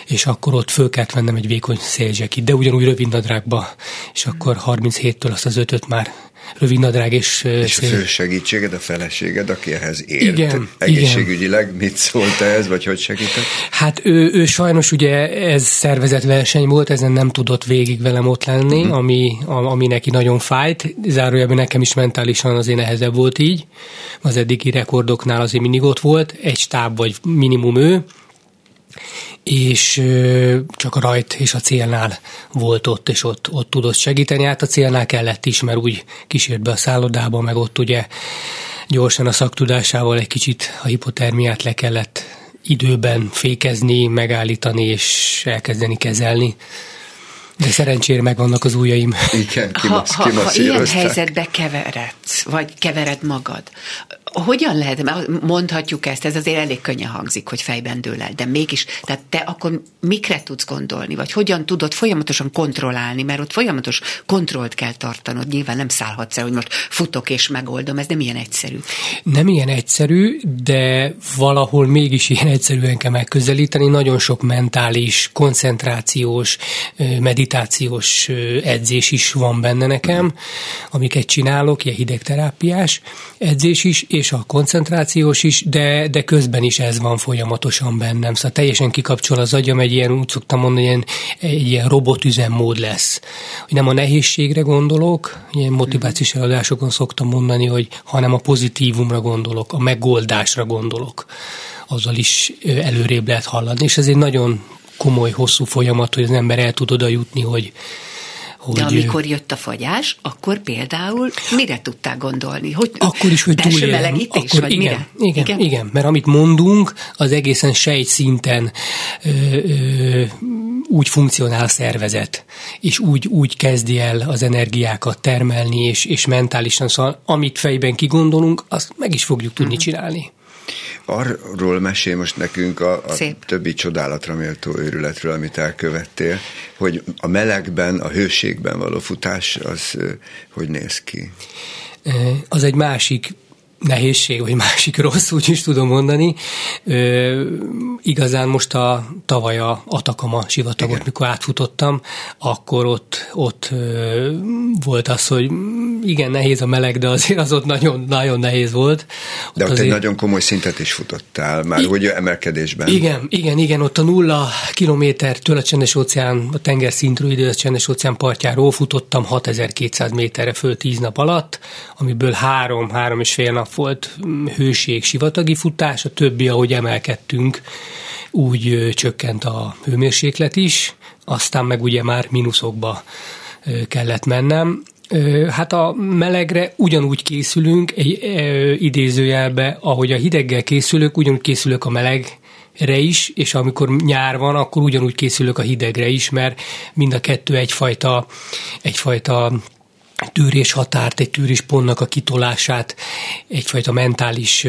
és akkor ott föl kellett vennem egy vékony szélzsekit, de ugyanúgy rövid nadrágba, és akkor 37-től azt az ötöt már rövid nadrág és... És a fő segítséged, a feleséged, aki ehhez ért igen, egészségügyileg, igen. mit szólt ez, vagy hogy segített? Hát ő, ő sajnos ugye ez szervezett verseny volt, ezen nem tudott végig velem ott lenni, uh-huh. ami, ami neki nagyon fájt. Zárójelben nekem is mentálisan azért nehezebb volt így. Az eddigi rekordoknál azért mindig ott volt, egy stáb vagy minimum ő, és csak a rajt és a célnál volt ott, és ott, ott tudott segíteni. Hát a célnál kellett is, mert úgy kísért be a szállodába, meg ott ugye gyorsan a szaktudásával egy kicsit a hipotermiát le kellett időben fékezni, megállítani és elkezdeni kezelni. De szerencsére megvannak az ujjaim. Igen, kimasz, ha, ha, ha ilyen helyzetbe keveredsz, vagy kevered magad, hogyan lehet, mondhatjuk ezt, ez azért elég könnyen hangzik, hogy fejben dől el, de mégis, tehát te akkor mikre tudsz gondolni, vagy hogyan tudod folyamatosan kontrollálni, mert ott folyamatos kontrollt kell tartanod, nyilván nem szállhatsz el, hogy most futok és megoldom, ez nem ilyen egyszerű. Nem ilyen egyszerű, de valahol mégis ilyen egyszerűen kell megközelíteni, nagyon sok mentális, koncentrációs, meditációs edzés is van benne nekem, amiket csinálok, ilyen hidegterápiás edzés is, és a koncentrációs is, de, de közben is ez van folyamatosan bennem. Szóval teljesen kikapcsol az agyam, egy ilyen, úgy szoktam mondani, ilyen, egy ilyen robotüzemmód lesz. Hogy nem a nehézségre gondolok, ilyen motivációs eladásokon szoktam mondani, hogy hanem a pozitívumra gondolok, a megoldásra gondolok. Azzal is előrébb lehet hallani. És ez egy nagyon komoly, hosszú folyamat, hogy az ember el tud oda jutni, hogy, hogy... De amikor jött a fagyás, akkor például mire tudtál gondolni? Hogy akkor is, hogy túlélem. melegítés, akkor, vagy igen, mire? Igen, igen, igen, mert amit mondunk, az egészen sejtszinten ö, ö, úgy funkcionál a szervezet, és úgy, úgy kezdi el az energiákat termelni, és, és mentálisan, szóval amit fejben kigondolunk, azt meg is fogjuk tudni uh-huh. csinálni. Arról mesél most nekünk a, a többi csodálatra méltó őrületről, amit elkövettél, hogy a melegben, a hőségben való futás, az hogy néz ki? Az egy másik nehézség, vagy másik rossz, úgy is tudom mondani. Ö, igazán most a tavaly a Atakama sivatagot, igen. mikor átfutottam, akkor ott, ott ö, volt az, hogy igen, nehéz a meleg, de azért az ott nagyon, nagyon nehéz volt. Ott de ott azért... egy nagyon komoly szintet is futottál, már I... hogy emelkedésben. Igen, igen, igen, ott a nulla kilométertől a csendes óceán, a tenger szintről idő a csendes óceán partjáról futottam 6200 méterre föl 10 nap alatt, amiből három, három és fél nap nap volt hőség, sivatagi futás, a többi, ahogy emelkedtünk, úgy csökkent a hőmérséklet is, aztán meg ugye már mínuszokba kellett mennem. Hát a melegre ugyanúgy készülünk, egy idézőjelbe, ahogy a hideggel készülök, ugyanúgy készülök a meleg is, és amikor nyár van, akkor ugyanúgy készülök a hidegre is, mert mind a kettő egyfajta, egyfajta tűrés határt, egy tűrés pontnak a kitolását, egyfajta mentális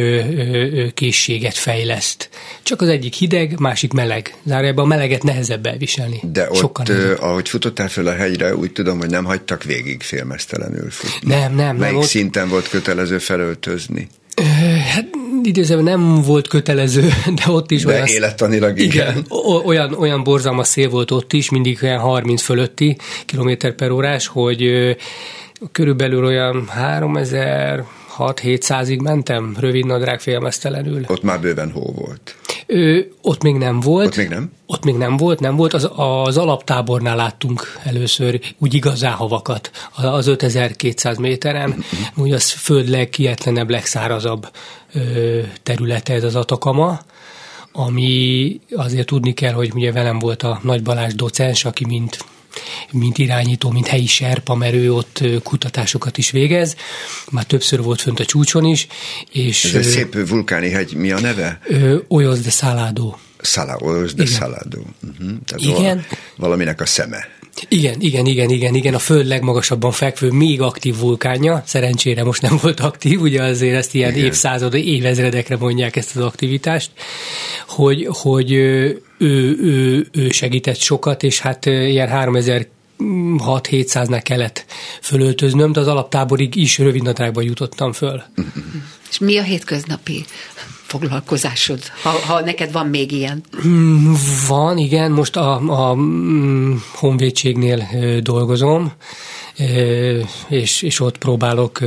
készséget fejleszt. Csak az egyik hideg, másik meleg. Zárójában a meleget nehezebb elviselni. De Sokkal ott, nehezebb. ahogy futottál fel a hegyre, úgy tudom, hogy nem hagytak végig félmeztelenül futni. Nem, nem. Melyik nem, szinten volt kötelező felöltözni? Hát idézőben nem volt kötelező, de ott is de olyan... élettanilag igen. igen. Olyan, olyan borzalmas szél volt ott is, mindig olyan 30 fölötti kilométer per órás, hogy körülbelül olyan 3000 6-700-ig mentem, rövid nadrág félmeztelenül. Ott már bőven hó volt. Ö, ott még nem volt. Ott még nem? Ott még nem volt, nem volt. Az, az alaptábornál láttunk először úgy igazán havakat, az 5200 méteren. Uh-huh. Úgy az föld legkietlenebb, legszárazabb ö, területe ez az Atakama ami azért tudni kell, hogy ugye velem volt a Nagy Balázs docens, aki mint mint irányító, mint helyi serpa, mert ő ott kutatásokat is végez. Már többször volt fönt a csúcson is. És, Ez egy szép vulkáni hegy, mi a neve? Oyoz de Salado. Oyoz de Salado. Uh-huh. Tehát Igen. Valaminek a szeme. Igen, igen, igen, igen, igen, a föld legmagasabban fekvő, még aktív vulkánja, szerencsére most nem volt aktív, ugye azért ezt ilyen igen. évszázad, évezredekre mondják ezt az aktivitást, hogy, hogy ő, ő, ő segített sokat, és hát ilyen 3000 6-700-nál kellett fölöltöznöm, de az alaptáborig is rövidnadrágban jutottam föl. És mi a hétköznapi foglalkozásod, ha, ha neked van még ilyen? Mm, van, igen. Most a, a mm, honvédségnél dolgozom, és, és ott próbálok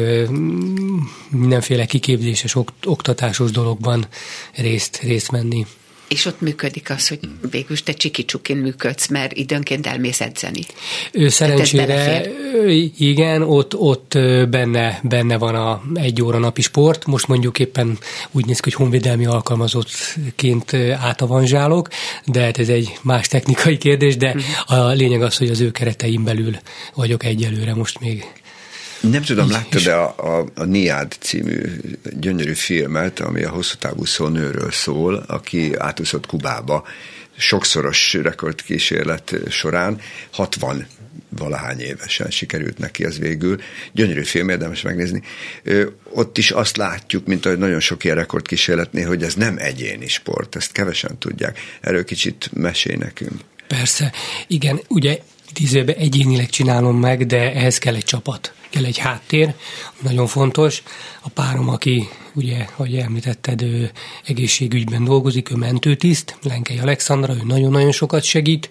mindenféle kiképzéses, oktatásos dologban részt, részt menni. És ott működik az, hogy végül te csiki-csukin működsz, mert időnként elmész edzeni. Ő szerencsére, igen, ott, ott benne, benne van a egy óra napi sport. Most mondjuk éppen úgy néz ki, hogy honvédelmi alkalmazottként átavanzsálok, de hát ez egy más technikai kérdés, de uh-huh. a lényeg az, hogy az ő kereteim belül vagyok egyelőre most még. Nem tudom, láttad de a, a, a Niád című gyönyörű filmet, ami a hosszú távú szónőről szól, aki átúszott Kubába sokszoros rekordkísérlet során, 60 valahány évesen sikerült neki az végül. Gyönyörű film, érdemes megnézni. Ö, ott is azt látjuk, mint ahogy nagyon sok ilyen rekordkísérletnél, hogy ez nem egyéni sport, ezt kevesen tudják. Erről kicsit mesél nekünk. Persze, igen, ugye tízőben egyénileg csinálom meg, de ehhez kell egy csapat kell egy háttér, nagyon fontos. A párom, aki ugye, ahogy említetted, ő egészségügyben dolgozik, ő mentőtiszt, Lenkei Alexandra, ő nagyon-nagyon sokat segít.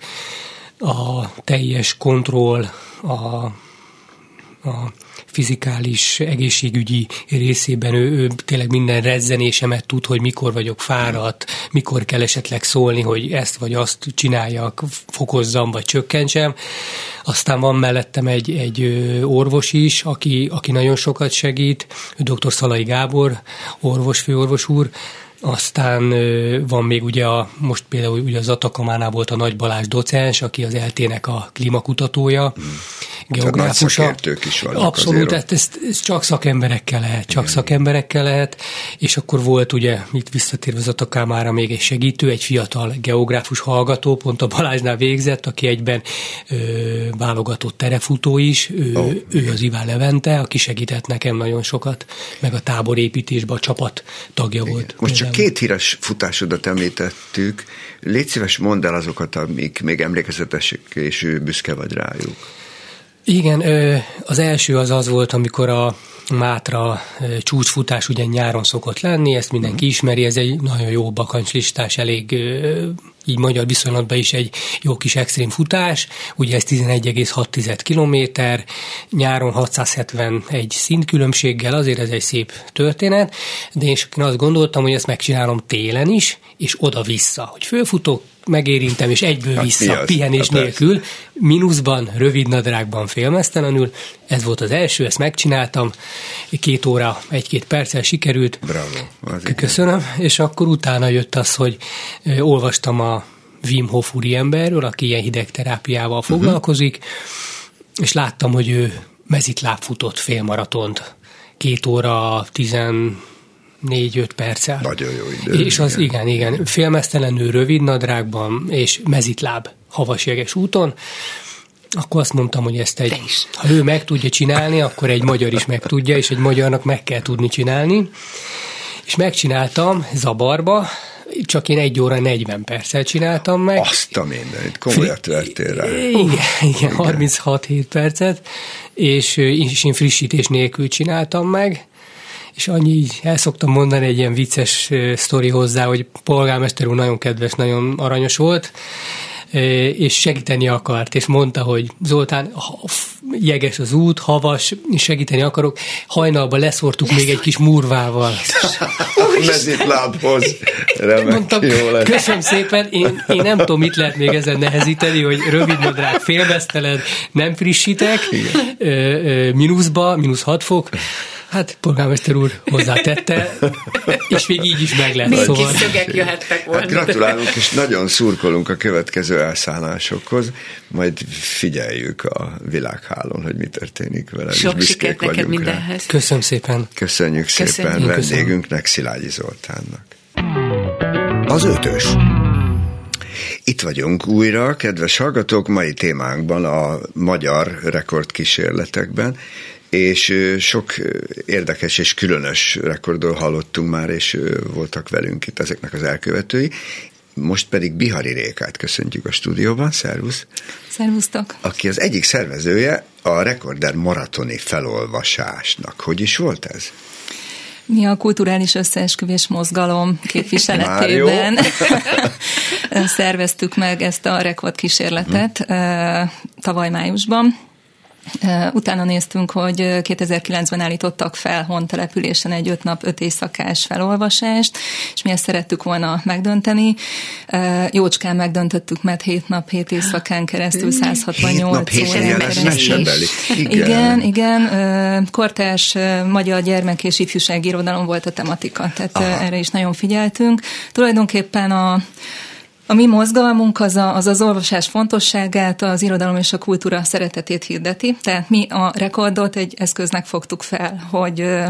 A teljes kontroll, a, a fizikális, egészségügyi részében ő, ő tényleg minden rezzenésemet tud, hogy mikor vagyok fáradt, mikor kell esetleg szólni, hogy ezt vagy azt csináljak, fokozzam vagy csökkentsem. Aztán van mellettem egy, egy orvos is, aki, aki nagyon sokat segít, dr. Szalai Gábor, orvos, főorvos úr, aztán van még ugye a, most például ugye az Atakamánál volt a Nagy Balázs docens, aki az eltének a klímakutatója, hmm. geográfusa. is vannak Abszolút, ez, ez, ez, csak szakemberekkel lehet, csak Igen. szakemberekkel lehet, és akkor volt ugye, itt visszatérve az Atakamára még egy segítő, egy fiatal geográfus hallgató, pont a Balázsnál végzett, aki egyben ö, válogatott terefutó is, ő, oh. ő az Iván Levente, aki segített nekem nagyon sokat, meg a táborépítésben a csapat tagja Igen. volt. Most csak két híres futásodat említettük. Légy szíves, mondd el azokat, amik még emlékezetesek, és büszke vagy rájuk. Igen, az első az az volt, amikor a Mátra csúcsfutás ugye nyáron szokott lenni, ezt mindenki mhm. ismeri, ez egy nagyon jó bakancslistás, elég így magyar viszonylatban is egy jó kis extrém futás, ugye ez 11,6 kilométer, nyáron 671 szintkülönbséggel, azért ez egy szép történet, de én azt gondoltam, hogy ezt megcsinálom télen is, és oda-vissza, hogy fölfutok, megérintem, és egyből hát vissza, pihenés hát nélkül, mínuszban, rövid nadrágban, félmeztelenül. Ez volt az első, ezt megcsináltam, két óra, egy-két perccel sikerült. Bravo. Köszönöm, igen. és akkor utána jött az, hogy olvastam a Wim Hof emberről, aki ilyen hidegterápiával mhm. foglalkozik, uh-huh. és láttam, hogy ő mezitláb futott félmaratont. Két óra, tizen négy-öt perccel. Nagyon jó idő. És az igen, igen, igen félmeztelenül rövid nadrágban és mezitláb havasjeges úton, akkor azt mondtam, hogy ezt egy, ha ő meg tudja csinálni, akkor egy magyar is meg tudja, és egy magyarnak meg kell tudni csinálni. És megcsináltam zabarba, csak én egy óra 40 perccel csináltam meg. Azt a mindenit, komolyat vettél rá. Igen, igen, 36-7 percet, és, és én frissítés nélkül csináltam meg, és annyi így el szoktam mondani egy ilyen vicces sztori hozzá, hogy polgármester úr nagyon kedves, nagyon aranyos volt, és segíteni akart, és mondta, hogy Zoltán, jeges az út, havas, segíteni akarok, hajnalba leszortuk még egy kis murvával. Mezitlábhoz. Remek, Mondtam, jó lesz. köszönöm szépen, én, én nem tudom, mit lehet még ezen nehezíteni, hogy rövid nadrág, félveszteled, nem frissítek, mínuszba, mínusz 6 fok, Hát polgármester úr hozzátette, és még így is meg lesz. Még szóval. kis szögek jöhettek volna. Hát gratulálunk, és nagyon szurkolunk a következő elszállásokhoz, majd figyeljük a világhálón, hogy mi történik vele. Sok sikert neked mindenhez. Rá. Köszönöm szépen. Köszönjük, Köszönjük szépen vendégünknek, Szilágyi Zoltánnak. Az ötös. Itt vagyunk újra, kedves hallgatók, mai témánkban a magyar rekordkísérletekben, és sok érdekes és különös rekordról hallottunk már, és voltak velünk itt ezeknek az elkövetői. Most pedig Bihari Rékát köszöntjük a stúdióban. Szervusz! Szervusztok! Aki az egyik szervezője a Rekorder maratoni felolvasásnak. Hogy is volt ez? Mi a kulturális összeesküvés mozgalom képviseletében szerveztük meg ezt a rekordkísérletet hmm. tavaly májusban Utána néztünk, hogy 2009-ben állítottak fel Hon településen egy öt nap, öt éjszakás felolvasást, és mi ezt szerettük volna megdönteni. Jócskán megdöntöttük, mert hét nap, hét éjszakán keresztül 168 órán keresztül. Igen, igen. igen. Kortás magyar gyermek és ifjúsági irodalom volt a tematika, tehát Aha. erre is nagyon figyeltünk. Tulajdonképpen a a mi mozgalmunk az, a, az az olvasás fontosságát, az irodalom és a kultúra szeretetét hirdeti. Tehát mi a rekordot egy eszköznek fogtuk fel, hogy ö,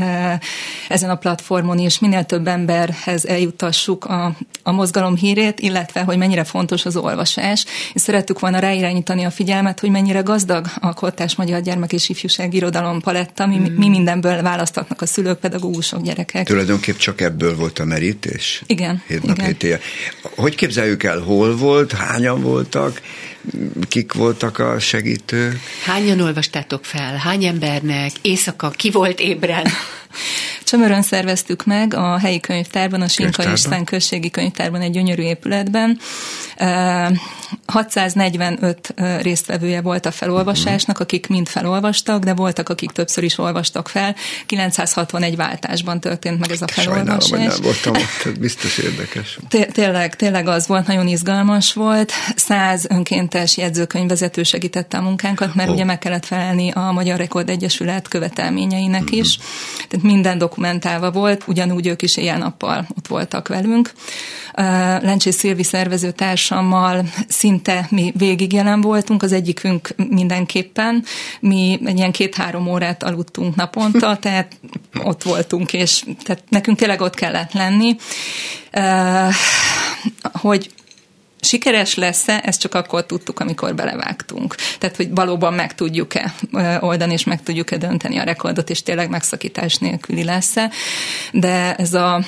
ö, ezen a platformon is minél több emberhez eljutassuk a, a mozgalom hírét, illetve hogy mennyire fontos az olvasás. És szerettük volna ráirányítani a figyelmet, hogy mennyire gazdag a kortás magyar gyermek és ifjúság irodalom paletta, mi, mi mindenből választatnak a szülők, pedagógusok, gyerekek. Tulajdonképp csak ebből volt a merítés? Igen. Hét nap, igen. Hét Hogy képzeljük el, hol volt, hányan voltak, kik voltak a segítők? Hányan olvastátok fel? Hány embernek? Éjszaka ki volt ébren? Csömörön szerveztük meg a helyi könyvtárban, a Sinka István községi könyvtárban egy gyönyörű épületben. 645 résztvevője volt a felolvasásnak, akik mind felolvastak, de voltak, akik többször is olvastak fel. 961 váltásban történt meg ez a felolvasás. Sajnálom, hogy nem voltam ott, biztos érdekes. Tényleg, tényleg az volt, nagyon izgalmas volt. 100 önkéntes jegyzőkönyvvezető segítette a munkánkat, mert oh. ugye meg kellett felelni a Magyar Rekord Egyesület követelményeinek mm-hmm. is. Tehát minden dokumentálva volt, ugyanúgy ők is éjjel-nappal ott voltak velünk. Lencsé Szilvi szervező társammal szinte mi végig jelen voltunk, az egyikünk mindenképpen. Mi egy ilyen két-három órát aludtunk naponta, tehát ott voltunk, és tehát nekünk tényleg ott kellett lenni. Hogy sikeres lesz-e, ezt csak akkor tudtuk, amikor belevágtunk. Tehát, hogy valóban meg tudjuk-e oldani, és meg tudjuk-e dönteni a rekordot, és tényleg megszakítás nélküli lesz-e. De ez a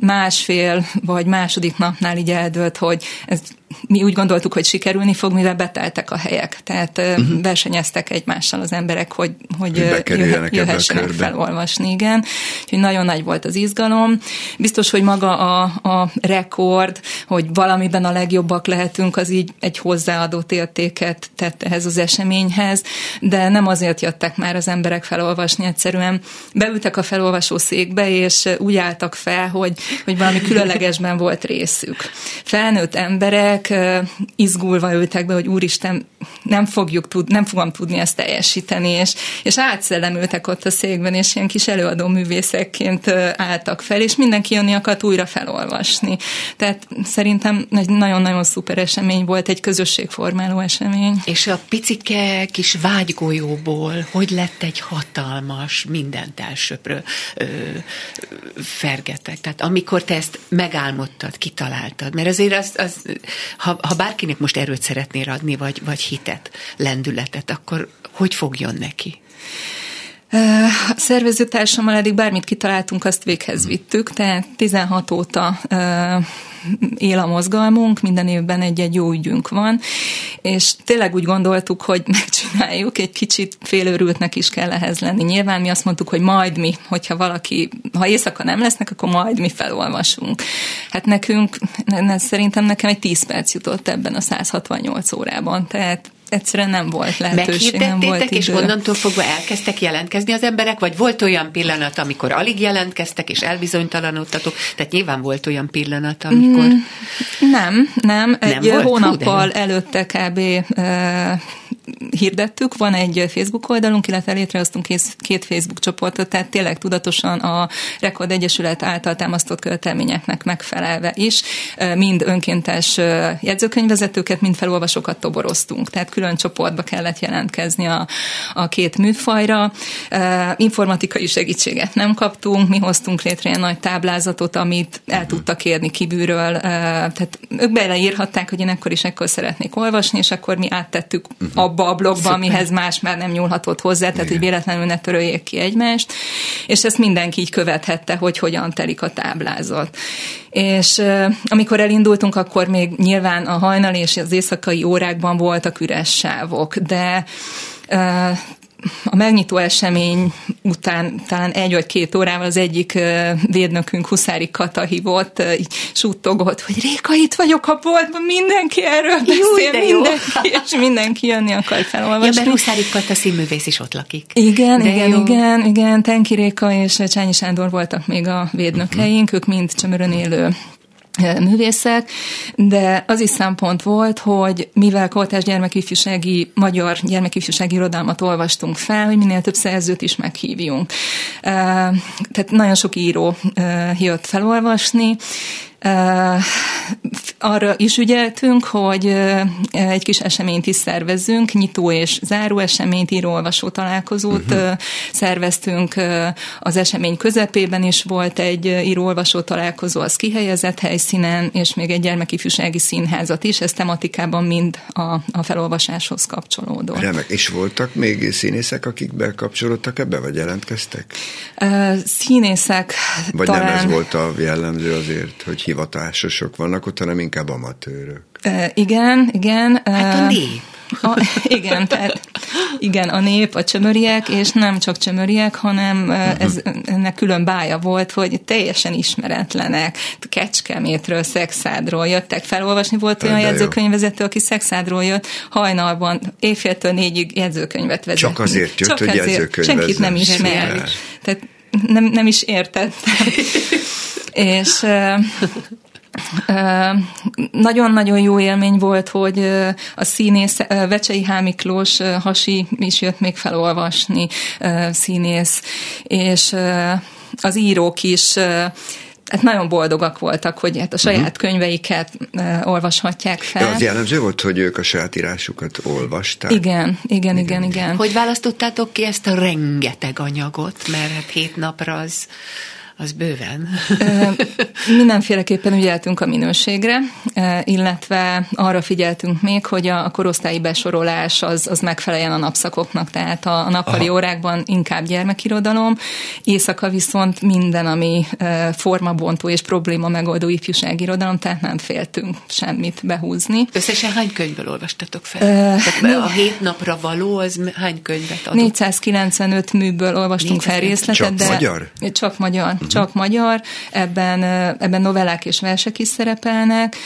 másfél vagy második napnál így eldőlt, hogy ez mi úgy gondoltuk, hogy sikerülni fog, mivel beteltek a helyek. Tehát uh-huh. versenyeztek egymással az emberek, hogy, hogy jöhessenek felolvasni, igen. Úgyhogy nagyon nagy volt az izgalom. Biztos, hogy maga a, a rekord, hogy valamiben a legjobbak lehetünk, az így egy hozzáadott értéket tett ehhez az eseményhez, de nem azért jöttek már az emberek felolvasni, egyszerűen beültek a felolvasó székbe, és úgy álltak fel, hogy, hogy valami különlegesben volt részük. Felnőtt emberek, izgulva ültek be, hogy úristen, nem fogjuk tud, nem fogom tudni ezt teljesíteni, és, és átszellemültek ott a székben, és ilyen kis előadó művészekként álltak fel, és mindenki jönni akart újra felolvasni. Tehát szerintem egy nagyon-nagyon szuper esemény volt, egy közösségformáló esemény. És a picike kis vágygolyóból, hogy lett egy hatalmas, mindent elsöprő ö, fergetek. Tehát amikor te ezt megálmodtad, kitaláltad, mert azért az, az ha, ha bárkinek most erőt szeretnél adni, vagy, vagy hitet, lendületet, akkor hogy fogjon neki? A szervezőtársammal eddig bármit kitaláltunk, azt véghez vittük, tehát 16 óta él a mozgalmunk, minden évben egy-egy jó ügyünk van, és tényleg úgy gondoltuk, hogy megcsináljuk, egy kicsit félőrültnek is kell ehhez lenni. Nyilván mi azt mondtuk, hogy majd mi, hogyha valaki, ha éjszaka nem lesznek, akkor majd mi felolvasunk. Hát nekünk, ne, szerintem nekem egy 10 perc jutott ebben a 168 órában, tehát egyszerűen nem volt lehetőség, nem volt idő. és onnantól fogva elkezdtek jelentkezni az emberek, vagy volt olyan pillanat, amikor alig jelentkeztek, és elbizonytalanodtatok? Tehát nyilván volt olyan pillanat, amikor... Mm, nem, nem. Egy nem hónappal előtte kb hirdettük, van egy Facebook oldalunk, illetve létrehoztunk két Facebook csoportot, tehát tényleg tudatosan a Rekord Egyesület által támasztott követelményeknek megfelelve is, mind önkéntes jegyzőkönyvvezetőket, mind felolvasókat toboroztunk, tehát külön csoportba kellett jelentkezni a, a két műfajra. Informatikai segítséget nem kaptunk, mi hoztunk létre egy nagy táblázatot, amit el tudtak érni kívülről, tehát ők beleírhatták, hogy én ekkor is ekkor szeretnék olvasni, és akkor mi áttettük. Abba a blogba, amihez más már nem nyúlhatott hozzá, tehát Igen. hogy véletlenül ne töröljék ki egymást, és ezt mindenki így követhette, hogy hogyan telik a táblázat. És amikor elindultunk, akkor még nyilván a hajnali és az éjszakai órákban voltak üres sávok, de a megnyitó esemény után talán egy vagy két órával az egyik védnökünk Huszári Kata hívott, így suttogott, hogy Réka, itt vagyok a boltban, mindenki erről beszél, Jó, mindenki, és mindenki jönni akar felolvasni. Ja, mert Huszári Kata színművész is ott lakik. Igen, de igen, jó. igen, igen, Tenki Réka és Csányi Sándor voltak még a védnökeink, ők mind csömörön élő művészek, de az is szempont volt, hogy mivel kortás gyermekifjúsági, magyar gyermekifjúsági irodalmat olvastunk fel, hogy minél több szerzőt is meghívjunk. Tehát nagyon sok író jött felolvasni, arra is ügyeltünk, hogy egy kis eseményt is szervezzünk, nyitó és záró eseményt, író-olvasó találkozót uh-huh. szerveztünk. Az esemény közepében is volt egy író-olvasó találkozó, az kihelyezett helyszínen, és még egy gyermekifjúsági színházat is, ez tematikában mind a, a felolvasáshoz kapcsolódó. Remek. És voltak még színészek, akik bekapcsolódtak ebbe, vagy jelentkeztek? Színészek Vagy talán... nem ez volt a jellemző azért, hogy hivatásosok vannak ott, hanem inkább amatőrök. E, igen, igen. Hát a nép. A, igen, tehát igen, a nép, a csömöriek, és nem csak csömöriek, hanem ez, ennek külön bája volt, hogy teljesen ismeretlenek, Kecskemétről, Szexádról jöttek felolvasni. Volt olyan jegyzőkönyvezető, aki Szexádról jött, hajnalban, éjféltől négyig jegyzőkönyvet vezet. Csak azért jött, csak hogy jegyzőkönyvet Senkit nem ismer. Tehát nem, nem is értettem. és nagyon-nagyon jó élmény volt, hogy a színész, Vecsei Hámiklós Hasi is jött még felolvasni színész, és az írók is hát nagyon boldogak voltak, hogy hát a saját uh-huh. könyveiket uh, olvashatják fel. De az jellemző volt, hogy ők a saját írásukat olvasták? Igen, igen, igen, igen. igen. Hogy választottátok ki ezt a rengeteg anyagot, mert hát hét napra az az bőven. Mindenféleképpen ügyeltünk a minőségre, illetve arra figyeltünk még, hogy a korosztályi besorolás az, az megfeleljen a napszakoknak, tehát a, a nappali Aha. órákban inkább gyermekirodalom, éjszaka viszont minden, ami formabontó és probléma megoldó ifjúságirodalom, tehát nem féltünk semmit behúzni. Összesen hány könyvből olvastatok fel? Uh, tehát a hét napra való, az hány könyvet adott? 495 műből olvastunk 495. fel részletet, csak de... magyar? Csak magyar uh-huh. csak magyar, ebben, ebben novellák és versek is szerepelnek.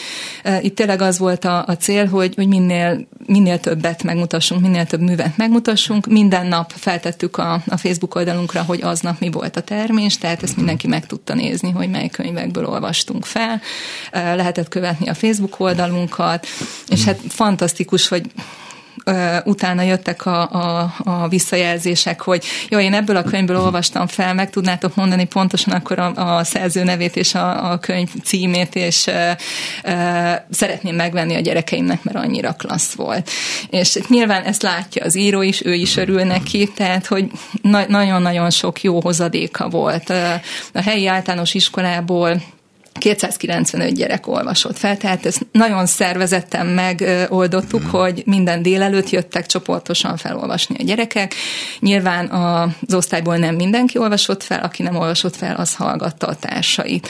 Itt tényleg az volt a, a cél, hogy, hogy minél, minél többet megmutassunk, minél több művet megmutassunk. Minden nap feltettük a, a Facebook oldalunkra, hogy aznap mi volt a termés, tehát ezt mindenki meg tudta nézni, hogy mely könyvekből olvastunk fel. Lehetett követni a Facebook oldalunkat, és hát fantasztikus, hogy utána jöttek a, a, a visszajelzések, hogy jó, én ebből a könyvből olvastam fel, meg tudnátok mondani pontosan akkor a, a szerző nevét és a, a könyv címét, és e, e, szeretném megvenni a gyerekeimnek, mert annyira klassz volt. És nyilván ezt látja az író is, ő is örül neki, tehát, hogy na- nagyon-nagyon sok jó hozadéka volt. A helyi általános iskolából 295 gyerek olvasott fel, tehát ezt nagyon szervezetten megoldottuk, hmm. hogy minden délelőtt jöttek csoportosan felolvasni a gyerekek. Nyilván az osztályból nem mindenki olvasott fel, aki nem olvasott fel, az hallgatta a társait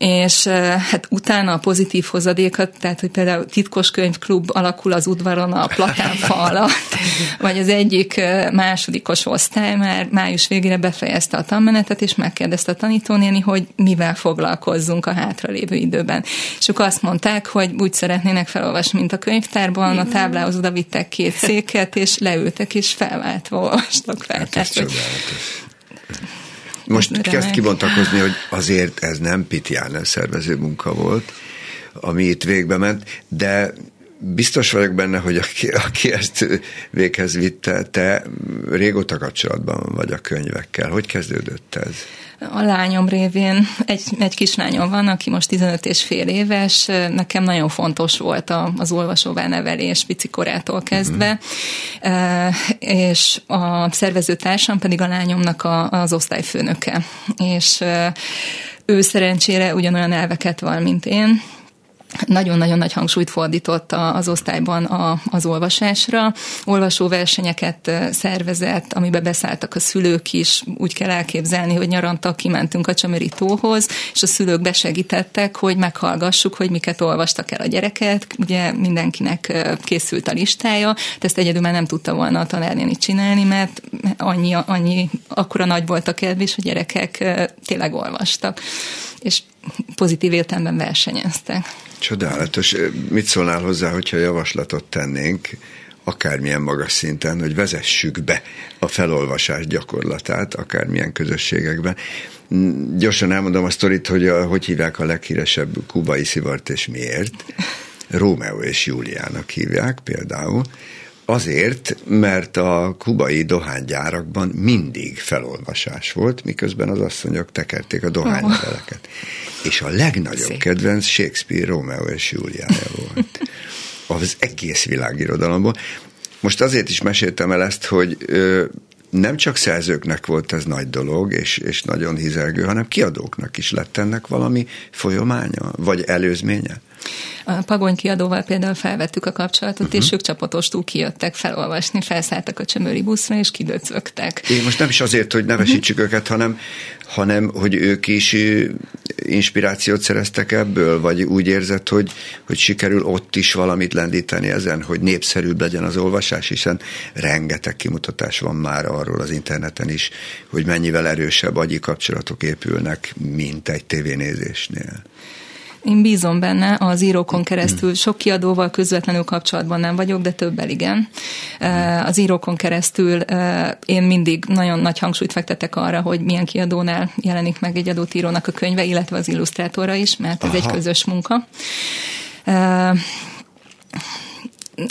és hát utána a pozitív hozadékat, tehát hogy például titkos könyvklub alakul az udvaron a plakánfa alatt, vagy az egyik másodikos osztály már május végére befejezte a tanmenetet, és megkérdezte a tanítónéni, hogy mivel foglalkozzunk a hátralévő időben. És ők azt mondták, hogy úgy szeretnének felolvasni, mint a könyvtárban, a táblához oda vittek két széket, és leültek, és felváltva olvastak fel. Hát tehát, most remek. kezd kibontakozni, hogy azért ez nem Pitján szervező munka volt, ami itt végbe ment, de biztos vagyok benne, hogy aki, aki ezt véghez vitte, te régóta kapcsolatban vagy a könyvekkel. Hogy kezdődött ez? A lányom révén egy, egy kislányom van, aki most 15 és fél éves. Nekem nagyon fontos volt a, az olvasóvá nevelés picikorától kezdve, uh-huh. és a szervezőtársam pedig a lányomnak a, az osztályfőnöke. És ő szerencsére ugyanolyan elveket van, mint én, nagyon-nagyon nagy hangsúlyt fordított az osztályban az olvasásra. Olvasóversenyeket szervezett, amiben beszálltak a szülők is. Úgy kell elképzelni, hogy nyaranta kimentünk a Csömöri tóhoz, és a szülők besegítettek, hogy meghallgassuk, hogy miket olvastak el a gyereket. Ugye mindenkinek készült a listája, de ezt egyedül már nem tudta volna a tanárnéni csinálni, mert annyi, annyi, akkora nagy volt a kedv, hogy a gyerekek tényleg olvastak. És pozitív értelemben versenyeztek. Csodálatos. Mit szólnál hozzá, hogyha javaslatot tennénk, akármilyen magas szinten, hogy vezessük be a felolvasás gyakorlatát, akármilyen közösségekben. Gyorsan elmondom a sztorit, hogy a, hogy hívják a leghíresebb kubai szivart és miért. Rómeó és Júliának hívják például, Azért, mert a kubai dohánygyárakban mindig felolvasás volt, miközben az asszonyok tekerték a dohányleveleket. Oh. És a legnagyobb Szép. kedvenc Shakespeare Romeo és Juliája volt. Az egész világirodalomból. Most azért is meséltem el ezt, hogy ö, nem csak szerzőknek volt ez nagy dolog, és, és nagyon hizelgő, hanem kiadóknak is lett ennek valami folyamánya, vagy előzménye? A Pagony kiadóval például felvettük a kapcsolatot, uh-huh. és mhm. ők csapatostul kijöttek felolvasni, felszálltak a csömöri buszra, és kidöcögtek. Én most nem is azért, hogy nevesítsük uh-huh. őket, hanem, hanem hogy ők is inspirációt szereztek ebből, vagy úgy érzett, hogy, hogy sikerül ott is valamit lendíteni ezen, hogy népszerűbb legyen az olvasás, hiszen rengeteg kimutatás van már arról az interneten is, hogy mennyivel erősebb agyi kapcsolatok épülnek, mint egy tévénézésnél. Én bízom benne, az írókon keresztül sok kiadóval közvetlenül kapcsolatban nem vagyok, de többel igen. Az írókon keresztül én mindig nagyon nagy hangsúlyt fektetek arra, hogy milyen kiadónál jelenik meg egy adott írónak a könyve, illetve az illusztrátora is, mert ez Aha. egy közös munka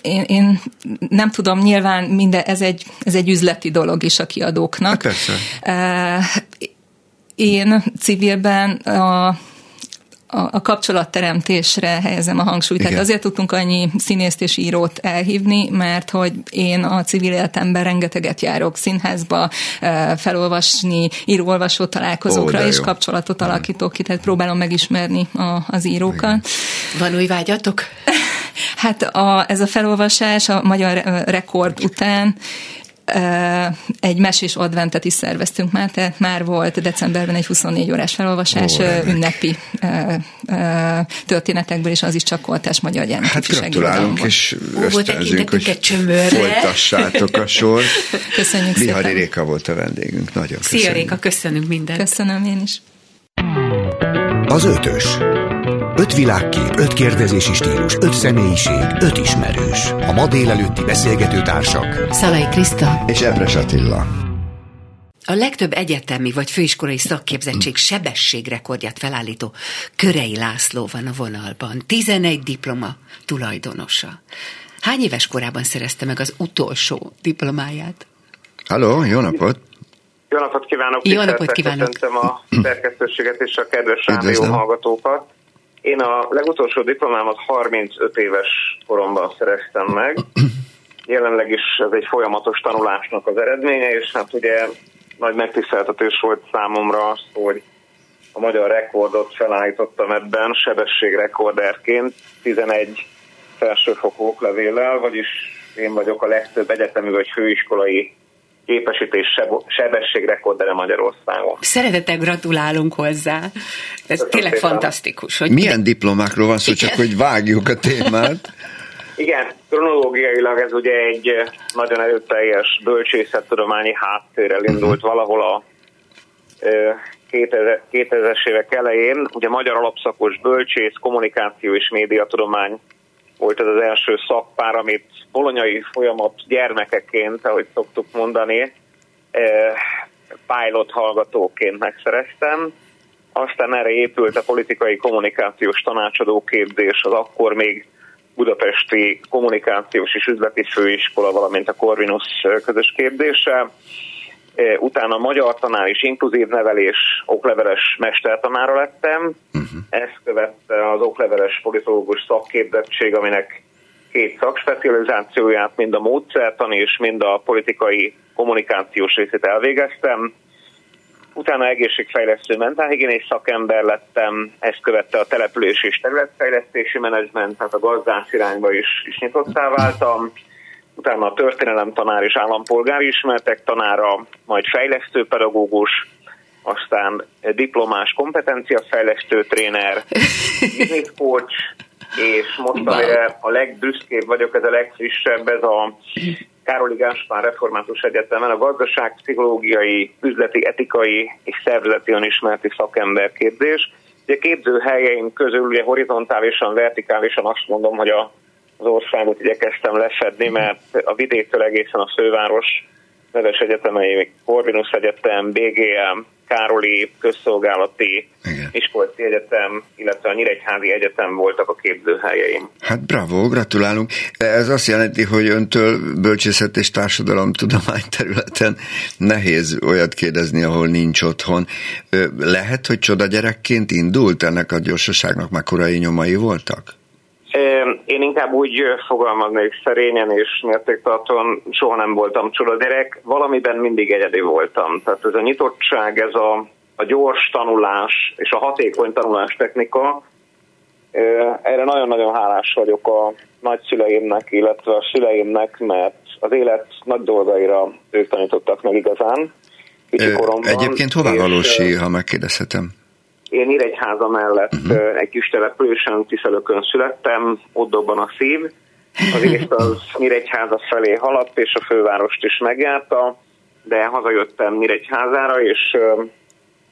én, én nem tudom, nyilván minden, ez egy, ez egy üzleti dolog is a kiadóknak. Hát persze. Én civilben a a, a kapcsolatteremtésre helyezem a hangsúlyt. Igen. Tehát azért tudtunk annyi színészt és írót elhívni, mert hogy én a civil életemben rengeteget járok színházba, felolvasni, író-olvasó találkozókra, Ó, és kapcsolatot alakítok ki, tehát próbálom megismerni a, az írókat. Igen. Van új vágyatok? Hát a, ez a felolvasás a magyar rekord után egy mesés adventet is szerveztünk már, tehát már volt decemberben egy 24 órás felolvasás Ó, ünnepi történetekből, és az is csak koltás magyar gyermekek Hát gratulálunk, és ösztönzünk, hogy folytassátok a sor. Köszönjük Bihari szépen. Réka volt a vendégünk. Nagyon köszönjük. Szia Réka, köszönünk mindent. Köszönöm én is. Az ötös. Öt világkép, öt kérdezési stílus, öt személyiség, öt ismerős. A ma délelőtti beszélgető társak. Szalai Kriszta. És Ebres Attila. A legtöbb egyetemi vagy főiskolai szakképzettség sebességrekordját felállító Körei László van a vonalban. 11 diploma tulajdonosa. Hány éves korában szerezte meg az utolsó diplomáját? Halló, jó napot! Jó napot kívánok! Jó napot kívánok! Köszöntöm a szerkesztőséget és a kedves rádió hallgatókat. Én a legutolsó diplomámat 35 éves koromban szereztem meg. Jelenleg is ez egy folyamatos tanulásnak az eredménye, és hát ugye nagy megtiszteltetés volt számomra az, hogy a magyar rekordot felállítottam ebben sebességrekorderként 11 felsőfokú oklevéllel, vagyis én vagyok a legtöbb egyetemi vagy főiskolai képesítés sebességrekordere Magyarországon. Szeretettel gratulálunk hozzá. Ez tényleg szépen. fantasztikus. Hogy Milyen diplomákról van szó, csak hogy vágjuk a témát? Igen, kronológiailag ez ugye egy nagyon erőteljes bölcsészettudományi háttérrel indult valahol a 2000-es évek elején. Ugye magyar alapszakos bölcsész, kommunikáció és médiatudomány volt ez az első szakpár, amit bolonyai folyamat gyermekeként, ahogy szoktuk mondani, eh, pilot hallgatóként megszereztem. Aztán erre épült a politikai kommunikációs tanácsadó képzés, az akkor még budapesti kommunikációs és üzleti főiskola, valamint a Corvinus közös képzése. Eh, utána magyar tanár és inkluzív nevelés okleveles mestertanára lettem. Uh-huh. Ezt követte az okleveles politológus szakképzettség, aminek két szakspecializációját, mind a módszertani és mind a politikai kommunikációs részét elvégeztem. utána egészségfejlesztő mentálhigiénés szakember lettem, ezt követte a település és területfejlesztési menedzsment, tehát a gazdás irányba is, is nyitottá váltam. Utána a történelem tanár és állampolgári ismertek tanára, majd fejlesztő pedagógus, aztán diplomás kompetenciafejlesztő tréner, business coach, és most amire a legbüszkébb vagyok, ez a legfrissebb, ez a Károli Gáspár Református Egyetemen a gazdaságpszichológiai, üzleti, etikai és szervezeti önismereti szakemberképzés. Ugye képzőhelyeim közül ugye horizontálisan, vertikálisan azt mondom, hogy a, az országot igyekeztem lefedni, mert a vidéktől egészen a főváros neves egyetemei, Corvinus Egyetem, BGM, Károli Közszolgálati Igen. Miskolci Egyetem, illetve a Nyíregyházi Egyetem voltak a képzőhelyeim. Hát bravo, gratulálunk. Ez azt jelenti, hogy öntől bölcsészet és társadalomtudomány területen nehéz olyat kérdezni, ahol nincs otthon. Lehet, hogy csoda gyerekként indult ennek a gyorsaságnak, már korai nyomai voltak? Én inkább úgy fogalmaznék szerényen és mértéktartóan soha nem voltam csodaderek, valamiben mindig egyedi voltam. Tehát ez a nyitottság, ez a, a gyors tanulás és a hatékony tanulás technika, erre nagyon-nagyon hálás vagyok a nagyszüleimnek, illetve a szüleimnek, mert az élet nagy dolgaira ők tanítottak meg igazán. Egyébként hová valósi, ha megkérdezhetem? Én Nyíregyháza mellett uh-huh. egy kis településen, Tiszelökön születtem, ott dobban a szív. Az észt az Nyíregyháza felé haladt, és a fővárost is megjárta, de hazajöttem Nyíregyházára, és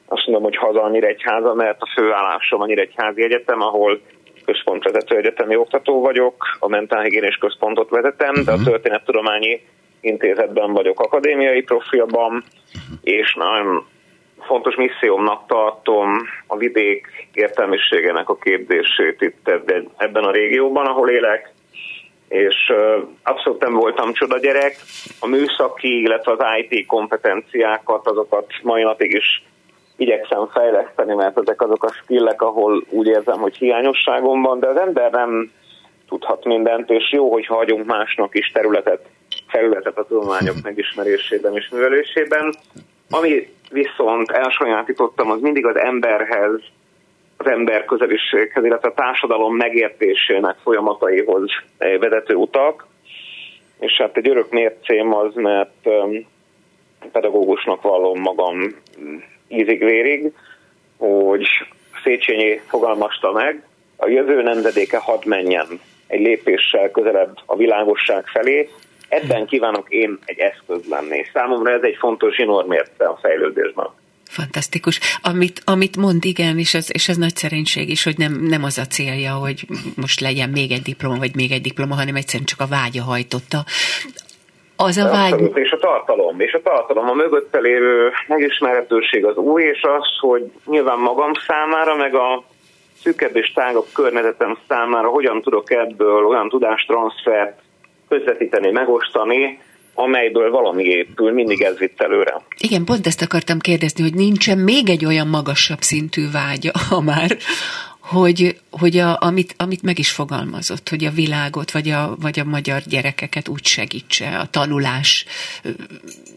azt mondom, hogy haza a Nyíregyháza, mert a főállásom a Nyíregyházi Egyetem, ahol központvezető egyetemi oktató vagyok, a mentálhigiénés központot vezetem, de a mhm. történettudományi intézetben vagyok akadémiai profilban, és nagyon fontos missziómnak tartom a vidék értelmiségének a képzését itt ebben a régióban, ahol élek, és abszolút nem voltam csoda gyerek. A műszaki, illetve az IT kompetenciákat, azokat mai napig is igyekszem fejleszteni, mert ezek azok a skillek, ahol úgy érzem, hogy hiányosságom van, de az ember nem tudhat mindent, és jó, hogy hagyunk másnak is területet, felületet a tudományok megismerésében és művelésében. Ami viszont elsajátítottam, az mindig az emberhez, az ember közeliséghez, illetve a társadalom megértésének folyamataihoz vezető utak. És hát egy örök mércém az, mert um, pedagógusnak vallom magam ízig-vérig, hogy Széchenyi fogalmazta meg, a jövő nemzedéke hadd menjen egy lépéssel közelebb a világosság felé, Ebben kívánok én egy eszköz lenni. Számomra ez egy fontos zsinórmérce a fejlődésben. Fantasztikus. Amit, amit mond, igen, és ez, és ez nagy szerénység is, hogy nem, nem az a célja, hogy most legyen még egy diploma, vagy még egy diploma, hanem egyszerűen csak a vágya hajtotta. Az a vágy... Abszolút, és a tartalom, és a tartalom, a mögötte lévő megismerhetőség az új, és az, hogy nyilván magam számára, meg a szűkebb és tágabb környezetem számára hogyan tudok ebből olyan tudástranszfert közvetíteni, megosztani, amelyből valami épül, mindig ez vitt előre. Igen, pont ezt akartam kérdezni, hogy nincsen még egy olyan magasabb szintű vágya, ha már, hogy, hogy a, amit, amit meg is fogalmazott, hogy a világot, vagy a, vagy a magyar gyerekeket úgy segítse, a tanulás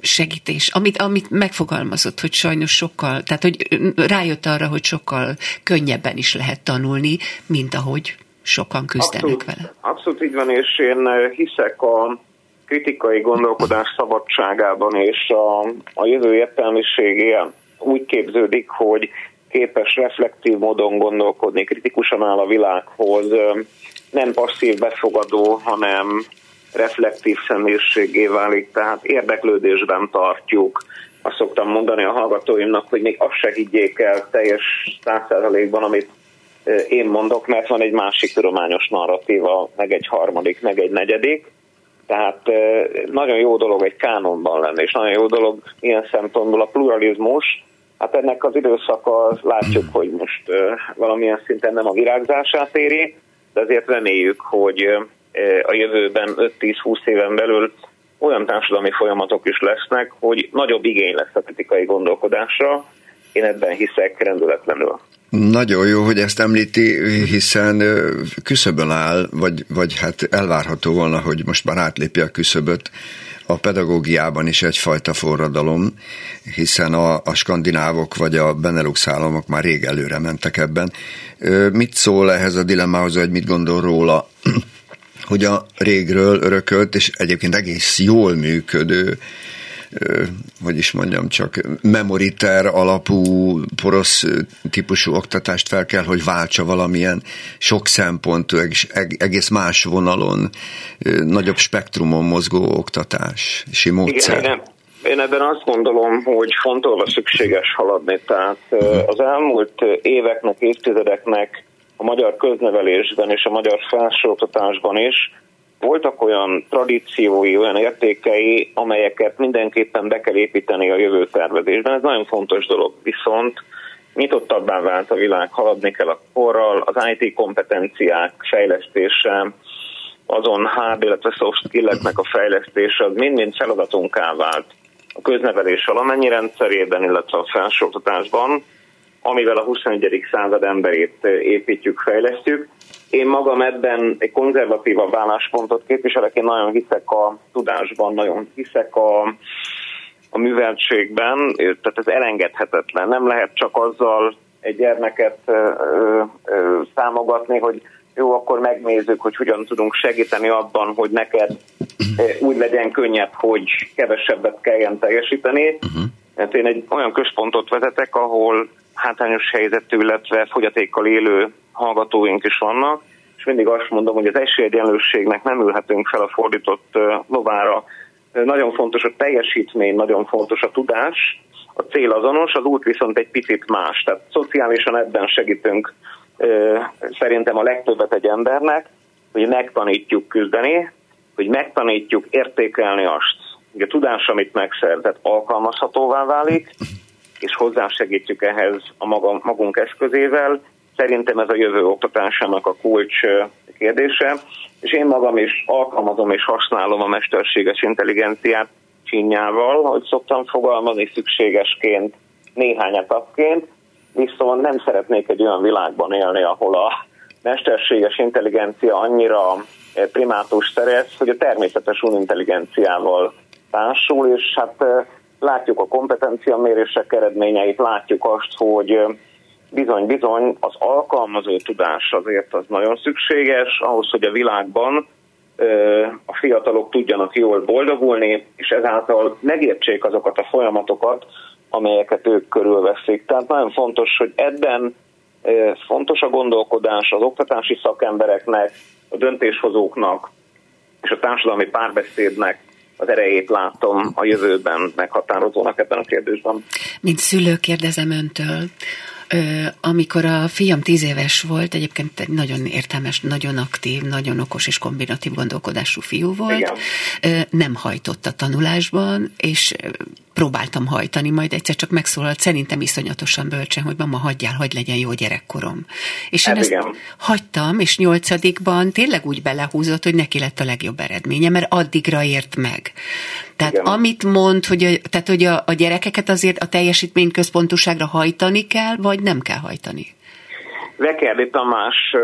segítés, amit, amit megfogalmazott, hogy sajnos sokkal, tehát hogy rájött arra, hogy sokkal könnyebben is lehet tanulni, mint ahogy sokan küzdenek abszolút, vele. Abszolút így van, és én eh, hiszek a kritikai gondolkodás szabadságában, és a, a jövő értelmiségé úgy képződik, hogy képes reflektív módon gondolkodni, kritikusan áll a világhoz, eh, nem passzív befogadó, hanem reflektív személyiségé válik, tehát érdeklődésben tartjuk. Azt szoktam mondani a hallgatóimnak, hogy még azt se higgyék el teljes százszerzalékban, amit én mondok, mert van egy másik tudományos narratíva, meg egy harmadik, meg egy negyedik. Tehát nagyon jó dolog egy kánonban lenni, és nagyon jó dolog ilyen szempontból a pluralizmus. Hát ennek az időszaka látjuk, hogy most valamilyen szinten nem a virágzását éri, de azért reméljük, hogy a jövőben 5-10-20 éven belül olyan társadalmi folyamatok is lesznek, hogy nagyobb igény lesz a kritikai gondolkodásra. Én ebben hiszek rendületlenül. Nagyon jó, hogy ezt említi, hiszen küszöbön áll, vagy, vagy hát elvárható volna, hogy most már átlépi a küszöböt a pedagógiában is egyfajta forradalom, hiszen a, a skandinávok vagy a Benelux államok már rég előre mentek ebben. Mit szól ehhez a dilemmához, vagy mit gondol róla, hogy a régről örökölt, és egyébként egész jól működő hogy is mondjam, csak memoriter alapú porosz típusú oktatást fel kell, hogy váltsa valamilyen sok szempontú, egész más vonalon, nagyobb spektrumon mozgó oktatási módszer. Igen, igen. Én ebben azt gondolom, hogy fontolva szükséges haladni. Tehát az elmúlt éveknek, évtizedeknek a magyar köznevelésben és a magyar felsőoktatásban is voltak olyan tradíciói, olyan értékei, amelyeket mindenképpen be kell építeni a jövő tervezésben. Ez nagyon fontos dolog. Viszont nyitottabbá vált a világ, haladni kell a korral, az IT kompetenciák fejlesztése, azon hard, illetve soft skilleknek a fejlesztése, az mind-mind feladatunká vált a köznevelés valamennyi rendszerében, illetve a felsőoktatásban, amivel a 21. század emberét építjük, fejlesztjük. Én magam ebben egy konzervatívabb álláspontot képviselek, én nagyon hiszek a tudásban, nagyon hiszek a, a műveltségben, tehát ez elengedhetetlen. Nem lehet csak azzal egy gyermeket ö, ö, számogatni, hogy jó, akkor megnézzük, hogy hogyan tudunk segíteni abban, hogy neked úgy legyen könnyebb, hogy kevesebbet kelljen teljesíteni. Uh-huh. Hát én egy olyan központot vezetek, ahol hátrányos helyzetű, illetve fogyatékkal élő hallgatóink is vannak, és mindig azt mondom, hogy az esélyegyenlőségnek nem ülhetünk fel a fordított lovára. Nagyon fontos a teljesítmény, nagyon fontos a tudás, a cél azonos, az út viszont egy picit más. Tehát szociálisan ebben segítünk szerintem a legtöbbet egy embernek, hogy megtanítjuk küzdeni, hogy megtanítjuk értékelni azt, hogy a tudás, amit megszerzett, alkalmazhatóvá válik, és hozzásegítjük ehhez a magunk eszközével, Szerintem ez a jövő oktatásának a kulcs kérdése, és én magam is alkalmazom és használom a mesterséges intelligenciát csinyával, hogy szoktam fogalmazni szükségesként, néhány etapként, viszont nem szeretnék egy olyan világban élni, ahol a mesterséges intelligencia annyira primátus szerez, hogy a természetes unintelligenciával társul, és hát látjuk a kompetencia mérések eredményeit, látjuk azt, hogy bizony-bizony az alkalmazó tudás azért az nagyon szükséges, ahhoz, hogy a világban a fiatalok tudjanak jól boldogulni, és ezáltal megértsék azokat a folyamatokat, amelyeket ők körülveszik. Tehát nagyon fontos, hogy ebben fontos a gondolkodás az oktatási szakembereknek, a döntéshozóknak és a társadalmi párbeszédnek az erejét látom a jövőben meghatározónak ebben a kérdésben. Mint szülő kérdezem öntől, amikor a fiam tíz éves volt, egyébként egy nagyon értelmes, nagyon aktív, nagyon okos és kombinatív gondolkodású fiú volt, Igen. nem hajtott a tanulásban, és próbáltam hajtani, majd egyszer csak megszólalt, szerintem iszonyatosan bölcsen, hogy mama, hagyjál, hogy legyen jó gyerekkorom. És hát én igen. ezt hagytam, és nyolcadikban tényleg úgy belehúzott, hogy neki lett a legjobb eredménye, mert addigra ért meg. Tehát igen. amit mond, hogy, a, tehát, hogy a, a gyerekeket azért a teljesítményközpontúságra hajtani kell, vagy nem kell hajtani? Vekerli Tamás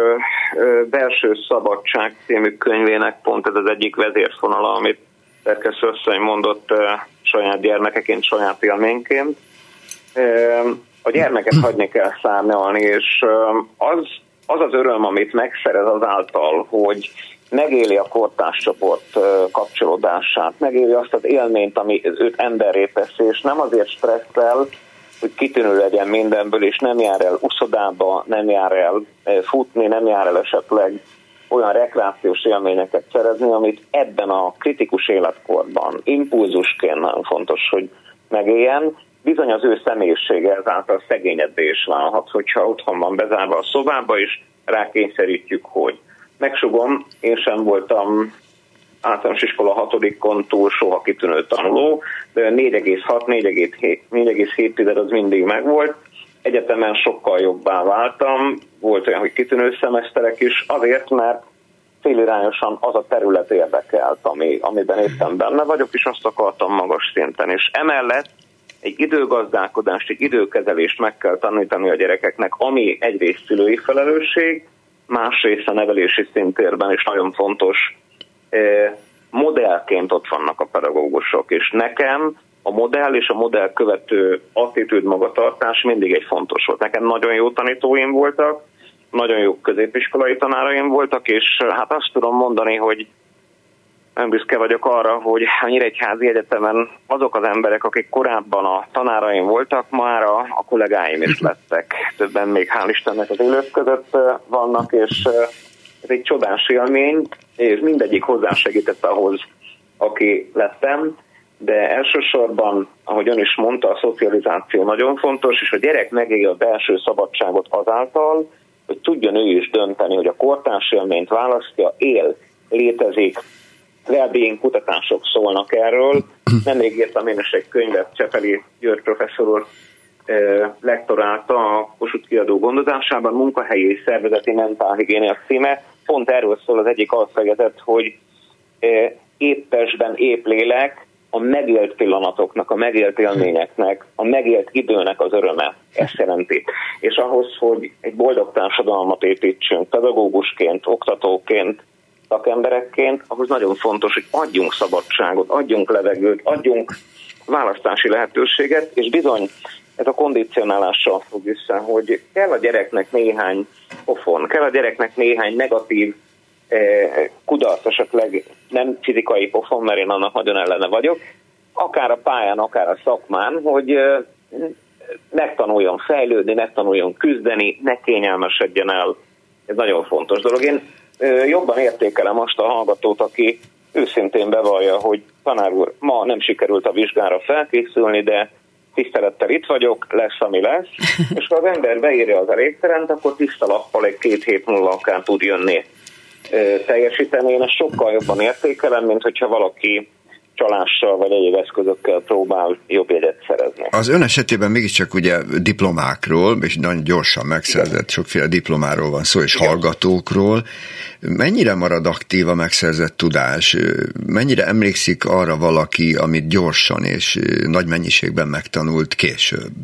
belső szabadság című könyvének pont ez az egyik vezérfonala, amit szerkesztő asszony mondott saját gyermekeként, saját élményként. A gyermeket hagyni kell szárnyalni, és az, az az öröm, amit megszerez azáltal, hogy megéli a kortárscsoport kapcsolódását, megéli azt az élményt, ami őt emberré teszi, és nem azért stresszel, hogy kitűnő legyen mindenből, és nem jár el uszodába, nem jár el futni, nem jár el esetleg olyan rekreációs élményeket szerezni, amit ebben a kritikus életkorban impulzusként nagyon fontos, hogy megéljen. Bizony az ő személyisége ezáltal szegényebbé is válhat, hogyha otthon van bezárva a szobába, és rákényszerítjük, hogy megsugom, én sem voltam általános iskola hatodikon túl soha kitűnő tanuló, de 4,6-4,7 az mindig megvolt. Egyetemen sokkal jobbá váltam, volt olyan, hogy kitűnő szemeszterek is, azért, mert félirányosan az a terület érdekelt, ami, amiben éppen benne vagyok, és azt akartam magas szinten. És emellett egy időgazdálkodást, egy időkezelést meg kell tanítani a gyerekeknek, ami egyrészt szülői felelősség, másrészt a nevelési szintérben is nagyon fontos modellként ott vannak a pedagógusok, és nekem a modell és a modell követő attitűd magatartás mindig egy fontos volt. Nekem nagyon jó tanítóim voltak, nagyon jó középiskolai tanáraim voltak, és hát azt tudom mondani, hogy nem büszke vagyok arra, hogy a Nyíregyházi Egyetemen azok az emberek, akik korábban a tanáraim voltak, már a, a kollégáim is lettek. Többen még hál' Istennek az élők között vannak, és ez egy csodás élmény, és mindegyik hozzásegített ahhoz, aki lettem, de elsősorban, ahogy ön is mondta, a szocializáció nagyon fontos, és a gyerek megélje a belső szabadságot azáltal, hogy tudjon ő is dönteni, hogy a kortárs élményt választja, él, létezik, well kutatások szólnak erről. Nemrég írtam én is egy könyvet, Csepeli György professzor úr lektorálta a Kossuth kiadó gondozásában, munkahelyi és szervezeti mentálhigiénia címe. Pont erről szól az egyik alszegezet, hogy éppesben épp lélek, a megélt pillanatoknak, a megélt élményeknek, a megélt időnek az öröme. Ezt jelenti. És ahhoz, hogy egy boldog társadalmat építsünk pedagógusként, oktatóként, szakemberekként, ahhoz nagyon fontos, hogy adjunk szabadságot, adjunk levegőt, adjunk választási lehetőséget, és bizony ez a kondicionálással fog vissza, hogy kell a gyereknek néhány pofon, kell a gyereknek néhány negatív eh, kudarc, esetleg nem fizikai pofon, mert én annak nagyon ellene vagyok, akár a pályán, akár a szakmán, hogy eh, megtanuljon fejlődni, megtanuljon küzdeni, ne kényelmesedjen el. Ez nagyon fontos dolog. Én jobban értékelem azt a hallgatót, aki őszintén bevallja, hogy tanár úr, ma nem sikerült a vizsgára felkészülni, de tisztelettel itt vagyok, lesz, ami lesz, és ha az ember beírja az elégterent, akkor tiszta lappal egy két hét múlva akár tud jönni teljesíteni. Én ezt sokkal jobban értékelem, mint hogyha valaki csalással vagy egyéb eszközökkel próbál jobb jegyet szerezni. Az ön esetében mégiscsak ugye diplomákról, és nagyon gyorsan megszerzett sokféle diplomáról van szó, és Igen. hallgatókról. Mennyire marad aktív a megszerzett tudás? Mennyire emlékszik arra valaki, amit gyorsan és nagy mennyiségben megtanult később?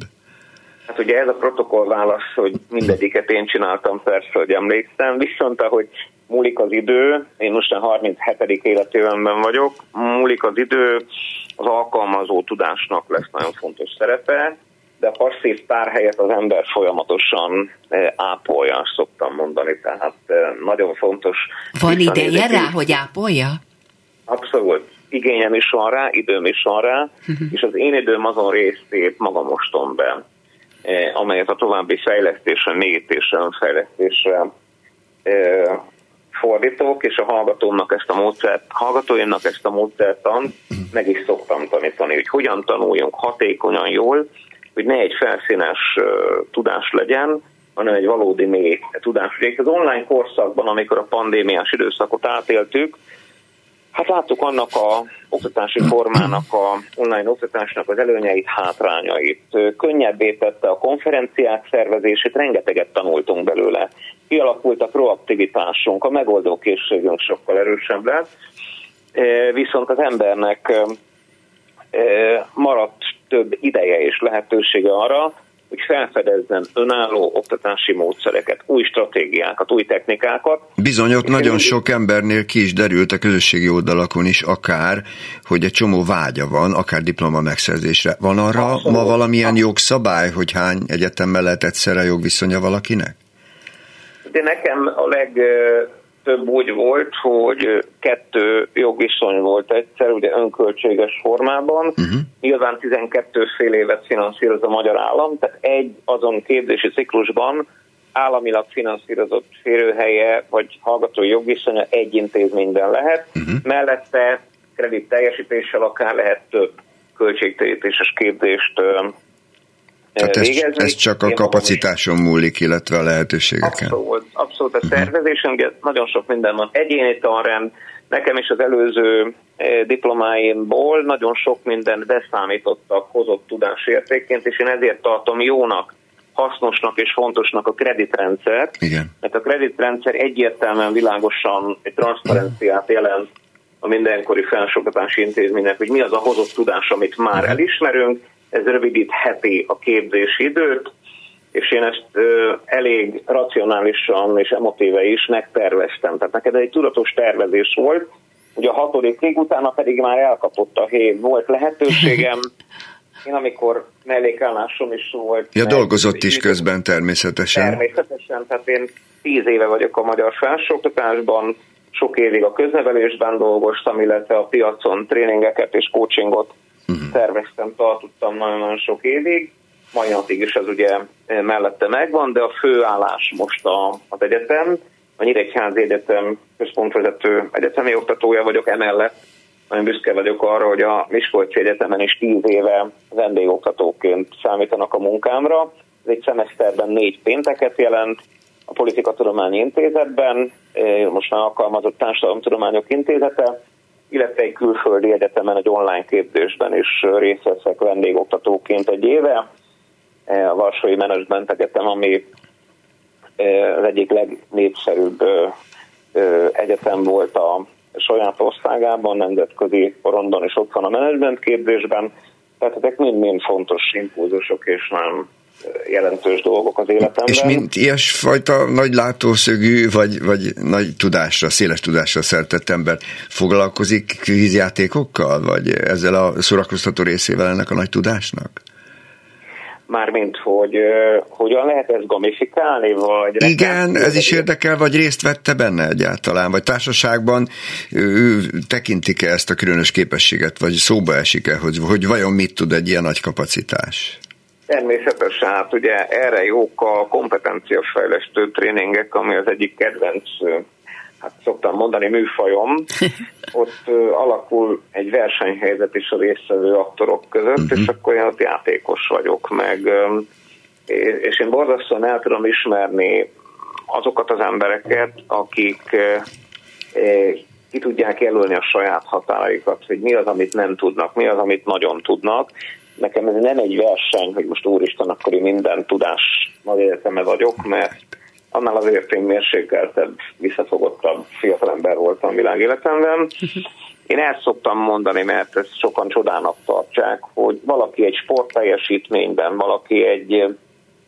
Hát ugye ez a protokoll válasz, hogy mindegyiket én csináltam, persze, hogy emlékszem, viszont ahogy múlik az idő, én most a 37. életévenben vagyok, múlik az idő, az alkalmazó tudásnak lesz nagyon fontos szerepe, de a passzív helyett az ember folyamatosan e, ápolja, szoktam mondani, tehát e, nagyon fontos. Van ideje rá, hogy ápolja? Abszolút. Igényem is van rá, időm is van rá, és az én időm azon részét magam mostom be, e, amelyet a további fejlesztésre, mélyítésre, fejlesztésre fordítok, és a hallgatómnak ezt a módszert, hallgatóimnak ezt a módszertan meg is szoktam tanítani, hogy hogyan tanuljunk hatékonyan jól, hogy ne egy felszínes uh, tudás legyen, hanem egy valódi mély tudás. Ugye az online korszakban, amikor a pandémiás időszakot átéltük, hát láttuk annak a oktatási formának, a online oktatásnak az előnyeit, hátrányait. Könnyebbé tette a konferenciák szervezését, rengeteget tanultunk belőle. Kialakult a proaktivitásunk, a megoldókészségünk sokkal erősebb lett, viszont az embernek maradt több ideje és lehetősége arra, hogy felfedezzen önálló oktatási módszereket, új stratégiákat, új technikákat. Bizony, ott nagyon sok embernél ki is derült a közösségi oldalakon is akár, hogy egy csomó vágya van, akár diploma megszerzésre. Van arra Abszolút. ma valamilyen jogszabály, hogy hány egyetemmel lehet egyszerre jogviszonya valakinek? De nekem a leg több úgy volt, hogy kettő jogviszony volt egyszer, ugye önköltséges formában. Uh-huh. Nyilván 12 fél évet finanszíroz a magyar állam, tehát egy azon képzési ciklusban államilag finanszírozott férőhelye vagy hallgatói jogviszonya egy intézményben lehet, uh-huh. mellette kredit teljesítéssel akár lehet több költségtérítéses képzést tehát ez, ez csak a kapacitáson múlik, illetve a lehetőségeken. Abszolút, abszolút a uh-huh. szervezésen, ugye nagyon sok minden van. Egyéni tanrend, nekem is az előző diplomáimból nagyon sok minden beszámítottak hozott tudásértékként, és én ezért tartom jónak, hasznosnak és fontosnak a kreditrendszert. Igen. Mert a kreditrendszer egyértelműen világosan egy transzparenciát jelent a mindenkori felsőoktatási intézménynek, hogy mi az a hozott tudás, amit már uh-huh. elismerünk, ez rövidítheti a képzési időt, és én ezt elég racionálisan és emotíve is megterveztem. Tehát neked egy tudatos tervezés volt, ugye a hatodikig, utána pedig már elkapott a hét. Volt lehetőségem, én amikor mellékállásom is volt. Ja, dolgozott is közben természetesen. Természetesen, tehát én tíz éve vagyok a magyar felsőoktatásban, sok évig a köznevelésben dolgoztam, illetve a piacon tréningeket és coachingot uh-huh. terveztem, tartottam nagyon-nagyon sok évig. Mai napig is ez ugye mellette megvan, de a főállás most a, az egyetem. A Nyíregyházi Egyetem központvezető egyetemi oktatója vagyok, emellett nagyon büszke vagyok arra, hogy a Miskolci Egyetemen is tíz éve vendégoktatóként számítanak a munkámra. Ez egy szemeszterben négy pénteket jelent, a Politikatudományi Intézetben, most már alkalmazott Társadalomtudományok Intézete, illetve egy külföldi egyetemen, egy online képzésben is részt veszek vendégoktatóként egy éve. A Varsói Management Egyetem, ami az egyik legnépszerűbb egyetem volt a saját országában, nemzetközi porondon és ott van a menedzsment képzésben. Tehát ezek mind-mind fontos impulzusok, és nem jelentős dolgok az életemben. És mint ilyesfajta nagy látószögű, vagy, vagy nagy tudásra, széles tudásra szertett ember foglalkozik kvízjátékokkal, vagy ezzel a szórakoztató részével ennek a nagy tudásnak? Mármint, hogy uh, hogyan lehet ezt gamifikálni, vagy... Igen, ez is érdekel, vagy részt vette benne egyáltalán, vagy társaságban ő, tekintik-e ezt a különös képességet, vagy szóba esik-e, hogy, hogy vajon mit tud egy ilyen nagy kapacitás? Természetesen, hát ugye erre jók a kompetenciafejlesztő tréningek, ami az egyik kedvenc, hát szoktam mondani, műfajom. Ott alakul egy versenyhelyzet is a résztvevő aktorok között, uh-huh. és akkor én ott játékos vagyok, meg és én borzasztóan el tudom ismerni azokat az embereket, akik ki tudják jelölni a saját határaikat, hogy mi az, amit nem tudnak, mi az, amit nagyon tudnak, nekem ez nem egy verseny, hogy most úristen, akkor én minden tudás nagy egyeteme vagyok, mert annál azért én mérsékeltebb, visszafogottabb fiatalember voltam világéletemben. Én el szoktam mondani, mert ezt sokan csodának tartsák, hogy valaki egy sportteljesítményben, valaki egy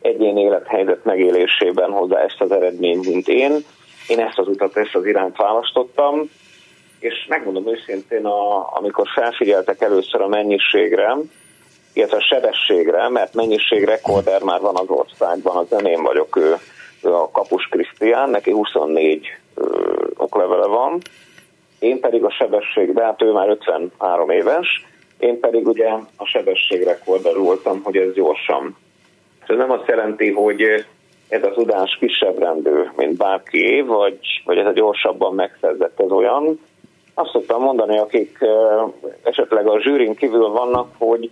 egyén élethelyzet megélésében hozzá ezt az eredményt, mint én. Én ezt az utat, ezt az irányt választottam, és megmondom őszintén, a, amikor felfigyeltek először a mennyiségre, illetve a sebességre, mert mennyiség rekorder már van az országban, az nem vagyok, ő, a Kapus Krisztián, neki 24 ö, oklevele van, én pedig a sebesség, de hát ő már 53 éves, én pedig ugye a sebesség rekorder voltam, hogy ez gyorsan. Ez nem azt jelenti, hogy ez a tudás kisebb rendű, mint bárki, vagy, vagy ez a gyorsabban megszerzett, ez olyan. Azt szoktam mondani, akik esetleg a zsűrin kívül vannak, hogy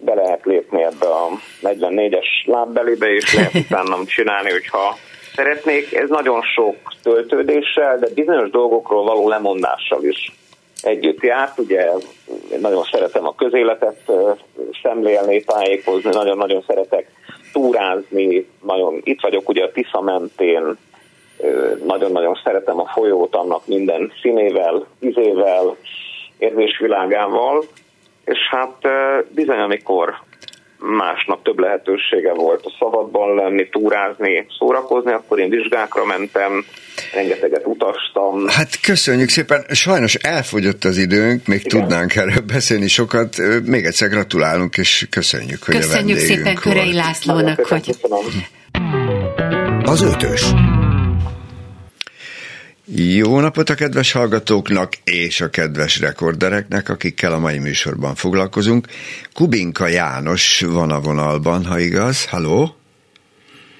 be lehet lépni ebbe a 44-es lábbelébe, és lehet utánam csinálni, hogyha szeretnék. Ez nagyon sok töltődéssel, de bizonyos dolgokról való lemondással is együtt járt. Ugye nagyon szeretem a közéletet szemlélni, tájékozni, nagyon-nagyon szeretek túrázni, nagyon itt vagyok ugye a Tisza mentén, nagyon-nagyon szeretem a folyót annak minden színével, izével, érzésvilágával, és hát bizony, amikor másnap több lehetősége volt a szabadban lenni, túrázni, szórakozni, akkor én vizsgákra mentem, rengeteget utaztam. Hát köszönjük szépen, sajnos elfogyott az időnk, még Igen. tudnánk erről beszélni sokat. Még egyszer gratulálunk, és köszönjük, hogy Köszönjük a szépen Körei Lászlónak, hogy... Az ötös. Jó napot a kedves hallgatóknak és a kedves rekordereknek, akikkel a mai műsorban foglalkozunk. Kubinka János van a vonalban, ha igaz. Halló?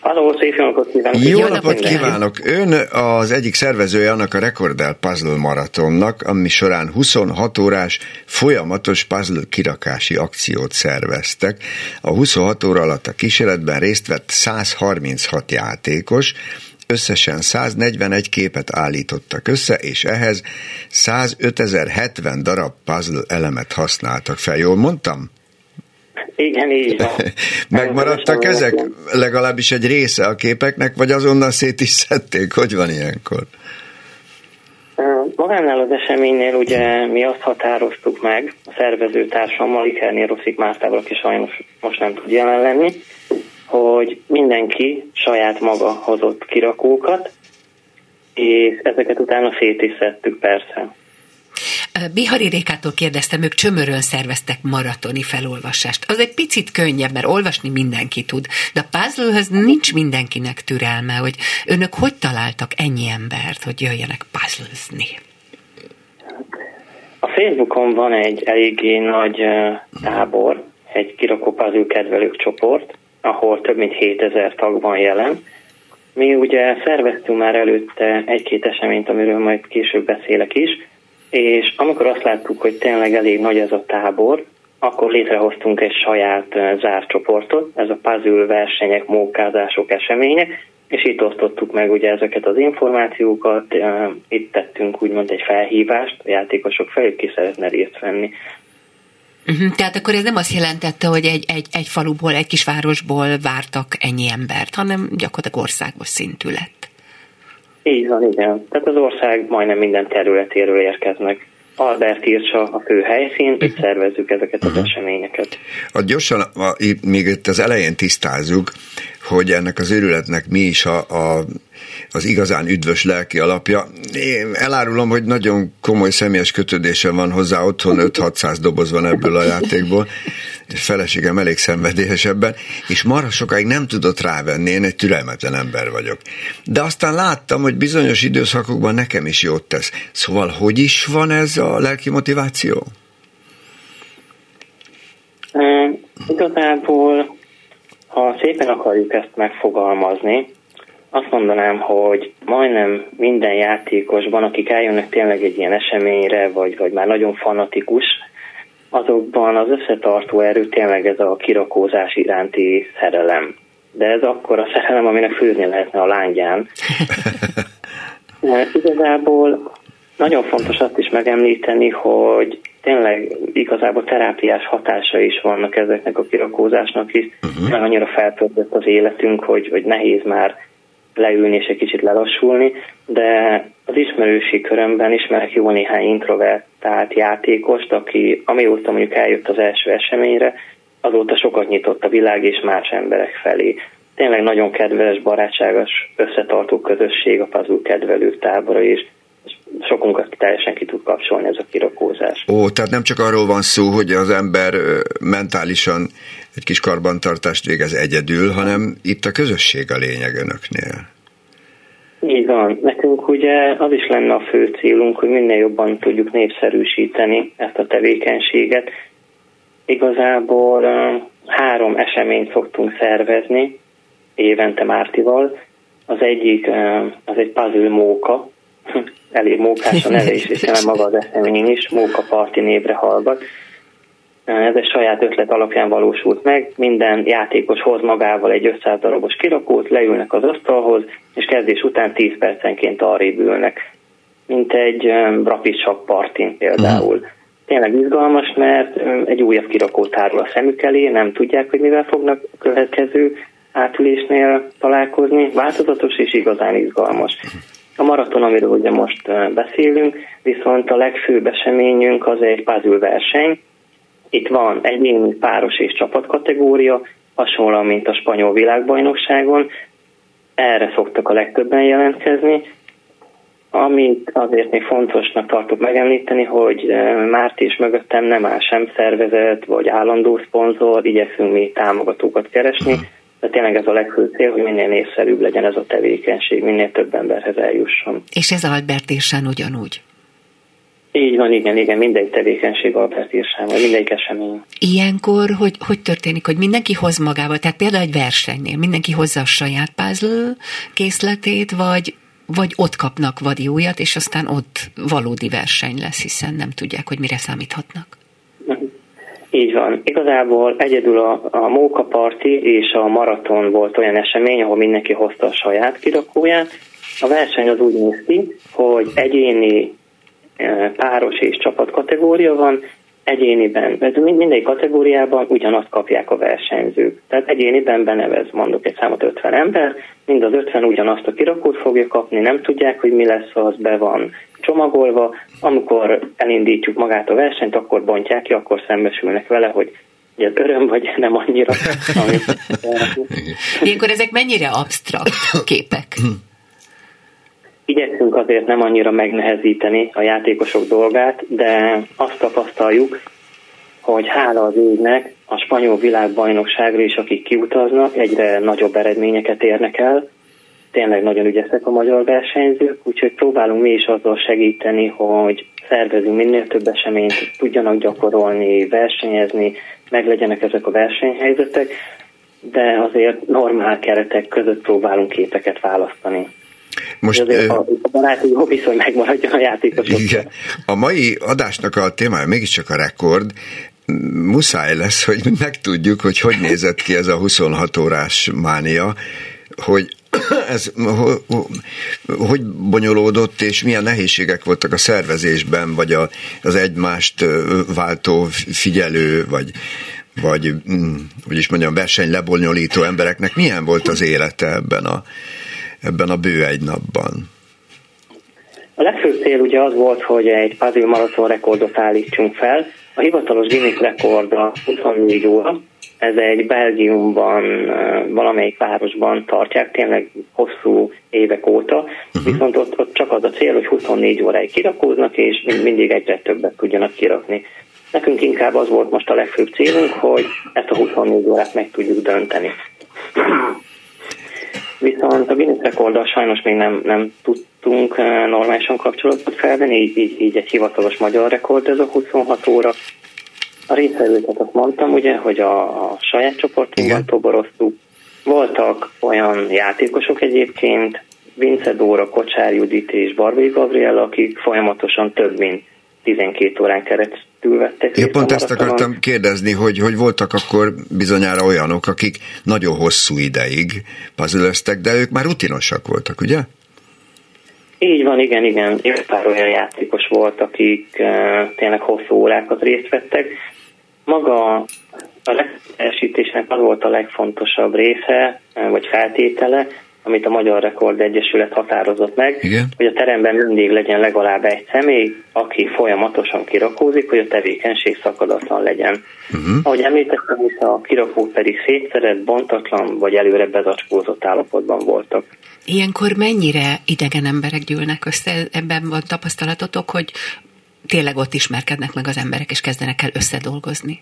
Halló, szép napot kívánok! Jó, jó napot kívánok! Ön az egyik szervezője annak a Rekordel Puzzle Maratonnak, ami során 26 órás folyamatos puzzle kirakási akciót szerveztek. A 26 óra alatt a kísérletben részt vett 136 játékos, összesen 141 képet állítottak össze, és ehhez 105.070 darab puzzle elemet használtak fel. Jól mondtam? Igen, így van. Megmaradtak ezek? Legalábbis egy része a képeknek, vagy azonnal szét is szedték? Hogy van ilyenkor? Magánál az eseménynél ugye mi azt határoztuk meg, a szervező társammal, Ikernél Rosszik Mártával, aki sajnos most nem tud jelen lenni, hogy mindenki saját maga hozott kirakókat, és ezeket utána szét is szedtük persze. Bihari Rékától kérdeztem, ők csömörön szerveztek maratoni felolvasást. Az egy picit könnyebb, mert olvasni mindenki tud, de a puzzle nincs mindenkinek türelme, hogy önök hogy találtak ennyi embert, hogy jöjjenek puzzlezni? A Facebookon van egy eléggé nagy tábor, egy kirakó puzzle kedvelők csoport, ahol több mint 7000 tag van jelen. Mi ugye szerveztünk már előtte egy-két eseményt, amiről majd később beszélek is, és amikor azt láttuk, hogy tényleg elég nagy ez a tábor, akkor létrehoztunk egy saját zárt csoportot, ez a puzzle versenyek, mókázások, események, és itt osztottuk meg ugye ezeket az információkat, itt tettünk úgymond egy felhívást a játékosok felé, ki szeretne részt venni. Uh-huh. Tehát akkor ez nem azt jelentette, hogy egy, egy, egy faluból, egy kisvárosból vártak ennyi embert, hanem gyakorlatilag országos szintű lett. Így van, igen. Tehát az ország majdnem minden területéről érkeznek. Albert írtsa a fő helyszín, itt mhm. szervezzük ezeket az uh-huh. eseményeket. A gyorsan, a, még itt az elején tisztázzuk, hogy ennek az őrületnek mi is a, a, az igazán üdvös lelki alapja. Én elárulom, hogy nagyon komoly személyes kötődésem van hozzá, otthon 5-600 doboz van ebből a játékból, és feleségem elég szenvedélyes ebben, és marha sokáig nem tudott rávenni, én egy türelmetlen ember vagyok. De aztán láttam, hogy bizonyos időszakokban nekem is jót tesz. Szóval hogy is van ez a lelki motiváció? Uh, igazából ha szépen akarjuk ezt megfogalmazni, azt mondanám, hogy majdnem minden játékosban, akik eljönnek tényleg egy ilyen eseményre, vagy, vagy már nagyon fanatikus, azokban az összetartó erő tényleg ez a kirakózás iránti szerelem. De ez akkor a szerelem, aminek főzni lehetne a lángyán. Igazából nagyon fontos azt is megemlíteni, hogy tényleg igazából terápiás hatása is vannak ezeknek a kirakózásnak is, uh-huh. mert annyira feltöltött az életünk, hogy, hogy nehéz már leülni és egy kicsit lelassulni, de az ismerősi körömben ismerek jó néhány introvertált játékost, aki amióta mondjuk eljött az első eseményre, azóta sokat nyitott a világ és más emberek felé. Tényleg nagyon kedves, barátságos, összetartó közösség a puzzle kedvelők tábora is sokunkat teljesen ki tud kapcsolni ez a kirakózás. Ó, tehát nem csak arról van szó, hogy az ember mentálisan egy kis karbantartást végez egyedül, hanem itt a közösség a lényeg önöknél. Így van. Nekünk ugye az is lenne a fő célunk, hogy minél jobban tudjuk népszerűsíteni ezt a tevékenységet. Igazából három eseményt szoktunk szervezni évente Mártival. Az egyik az egy puzzle móka, elég mókás a neve is, és maga az esemény is, Móka Parti névre hallgat. Ez egy saját ötlet alapján valósult meg, minden játékos hoz magával egy 500 darabos kirakót, leülnek az asztalhoz, és kezdés után 10 percenként arrébb ülnek, mint egy rapid shock partin például. Tényleg izgalmas, mert egy újabb kirakó tárul a szemük elé, nem tudják, hogy mivel fognak a következő átülésnél találkozni. Változatos és igazán izgalmas. A maraton, amiről ugye most beszélünk, viszont a legfőbb eseményünk az egy puzzle verseny. Itt van egyéni, páros és csapatkategória, hasonlóan, mint a spanyol világbajnokságon. Erre szoktak a legtöbben jelentkezni. Amit azért még fontosnak tartok megemlíteni, hogy Márti is mögöttem nem áll sem szervezet, vagy állandó szponzor, igyekszünk mi támogatókat keresni, de tényleg ez a legfőbb cél, hogy minél népszerűbb legyen ez a tevékenység, minél több emberhez eljusson. És ez Albert Irsán ugyanúgy? Így van, igen, igen, mindegy tevékenység Albert Irsán, vagy mindegyik esemény. Ilyenkor, hogy, hogy történik, hogy mindenki hoz magával, tehát például egy versenynél mindenki hozza a saját puzzle készletét, vagy, vagy ott kapnak vadi újat, és aztán ott valódi verseny lesz, hiszen nem tudják, hogy mire számíthatnak. Így van. Igazából egyedül a, a Móka Parti és a maraton volt olyan esemény, ahol mindenki hozta a saját kirakóját. A verseny az úgy néz ki, hogy egyéni, páros és csapat kategória van, egyéniben, ez mindegy kategóriában ugyanazt kapják a versenyzők. Tehát egyéniben benevez, mondok egy számot 50 ember, mind az 50 ugyanazt a kirakót fogja kapni, nem tudják, hogy mi lesz, az be van csomagolva, amikor elindítjuk magát a versenyt, akkor bontják ki, akkor szembesülnek vele, hogy ez öröm, vagy nem annyira. Ilyenkor ezek mennyire absztrakt képek? Igyekszünk azért nem annyira megnehezíteni a játékosok dolgát, de azt tapasztaljuk, hogy hála az égnek a spanyol világbajnokságra is, akik kiutaznak, egyre nagyobb eredményeket érnek el. Tényleg nagyon ügyesek a magyar versenyzők, úgyhogy próbálunk mi is azzal segíteni, hogy szervezünk minél több eseményt, tudjanak gyakorolni, versenyezni, meglegyenek ezek a versenyhelyzetek, de azért normál keretek között próbálunk képeket választani. Most, azért a, a baráti jó viszony megmaradjon a játékosok. Igen. A mai adásnak a témája mégiscsak a rekord, muszáj lesz, hogy megtudjuk, hogy hogy nézett ki ez a 26 órás mánia, hogy ez hogy bonyolódott, és milyen nehézségek voltak a szervezésben, vagy a, az egymást váltó figyelő, vagy, vagy mm, hogy is mondjam, verseny lebonyolító embereknek milyen volt az élete ebben a, ebben a bő egy napban? A legfőbb cél ugye az volt, hogy egy puzzle maraton rekordot állítsunk fel. A hivatalos Guinness rekord a 24 óra, ez egy Belgiumban, valamelyik városban tartják, tényleg hosszú évek óta, uh-huh. viszont ott, ott csak az a cél, hogy 24 óráig kirakóznak, és mindig egyre többet tudjanak kirakni. Nekünk inkább az volt most a legfőbb célunk, hogy ezt a 24 órát meg tudjuk dönteni. Viszont a Guinness rekorddal sajnos még nem, nem tudtunk normálisan kapcsolatot felvenni, így, így, így egy hivatalos magyar rekord ez a 26 óra, a részvevőket azt mondtam, ugye, hogy a, a saját csoportunkban toboroztuk. Voltak olyan játékosok egyébként, Vince Dóra, Kocsár Judit és Barbai Gabriela, akik folyamatosan több mint 12 órán keresztül vettek. Én pont ezt akartam kérdezni, hogy, hogy voltak akkor bizonyára olyanok, akik nagyon hosszú ideig puzzlöztek, de ők már rutinosak voltak, ugye? Így van, igen, igen. Jó pár olyan játékos volt, akik uh, tényleg hosszú órákat részt vettek. Maga a teljesítésnek az volt a legfontosabb része, vagy feltétele, amit a Magyar Rekord Egyesület határozott meg, Igen. hogy a teremben mindig legyen legalább egy személy, aki folyamatosan kirakózik, hogy a tevékenység szakadatlan legyen. Uh-huh. Ahogy említettem, a kirakók pedig szétszerett, bontatlan vagy előre bezacskózott állapotban voltak. Ilyenkor mennyire idegen emberek gyűlnek össze? Ebben van tapasztalatotok, hogy tényleg ott ismerkednek meg az emberek, és kezdenek el összedolgozni?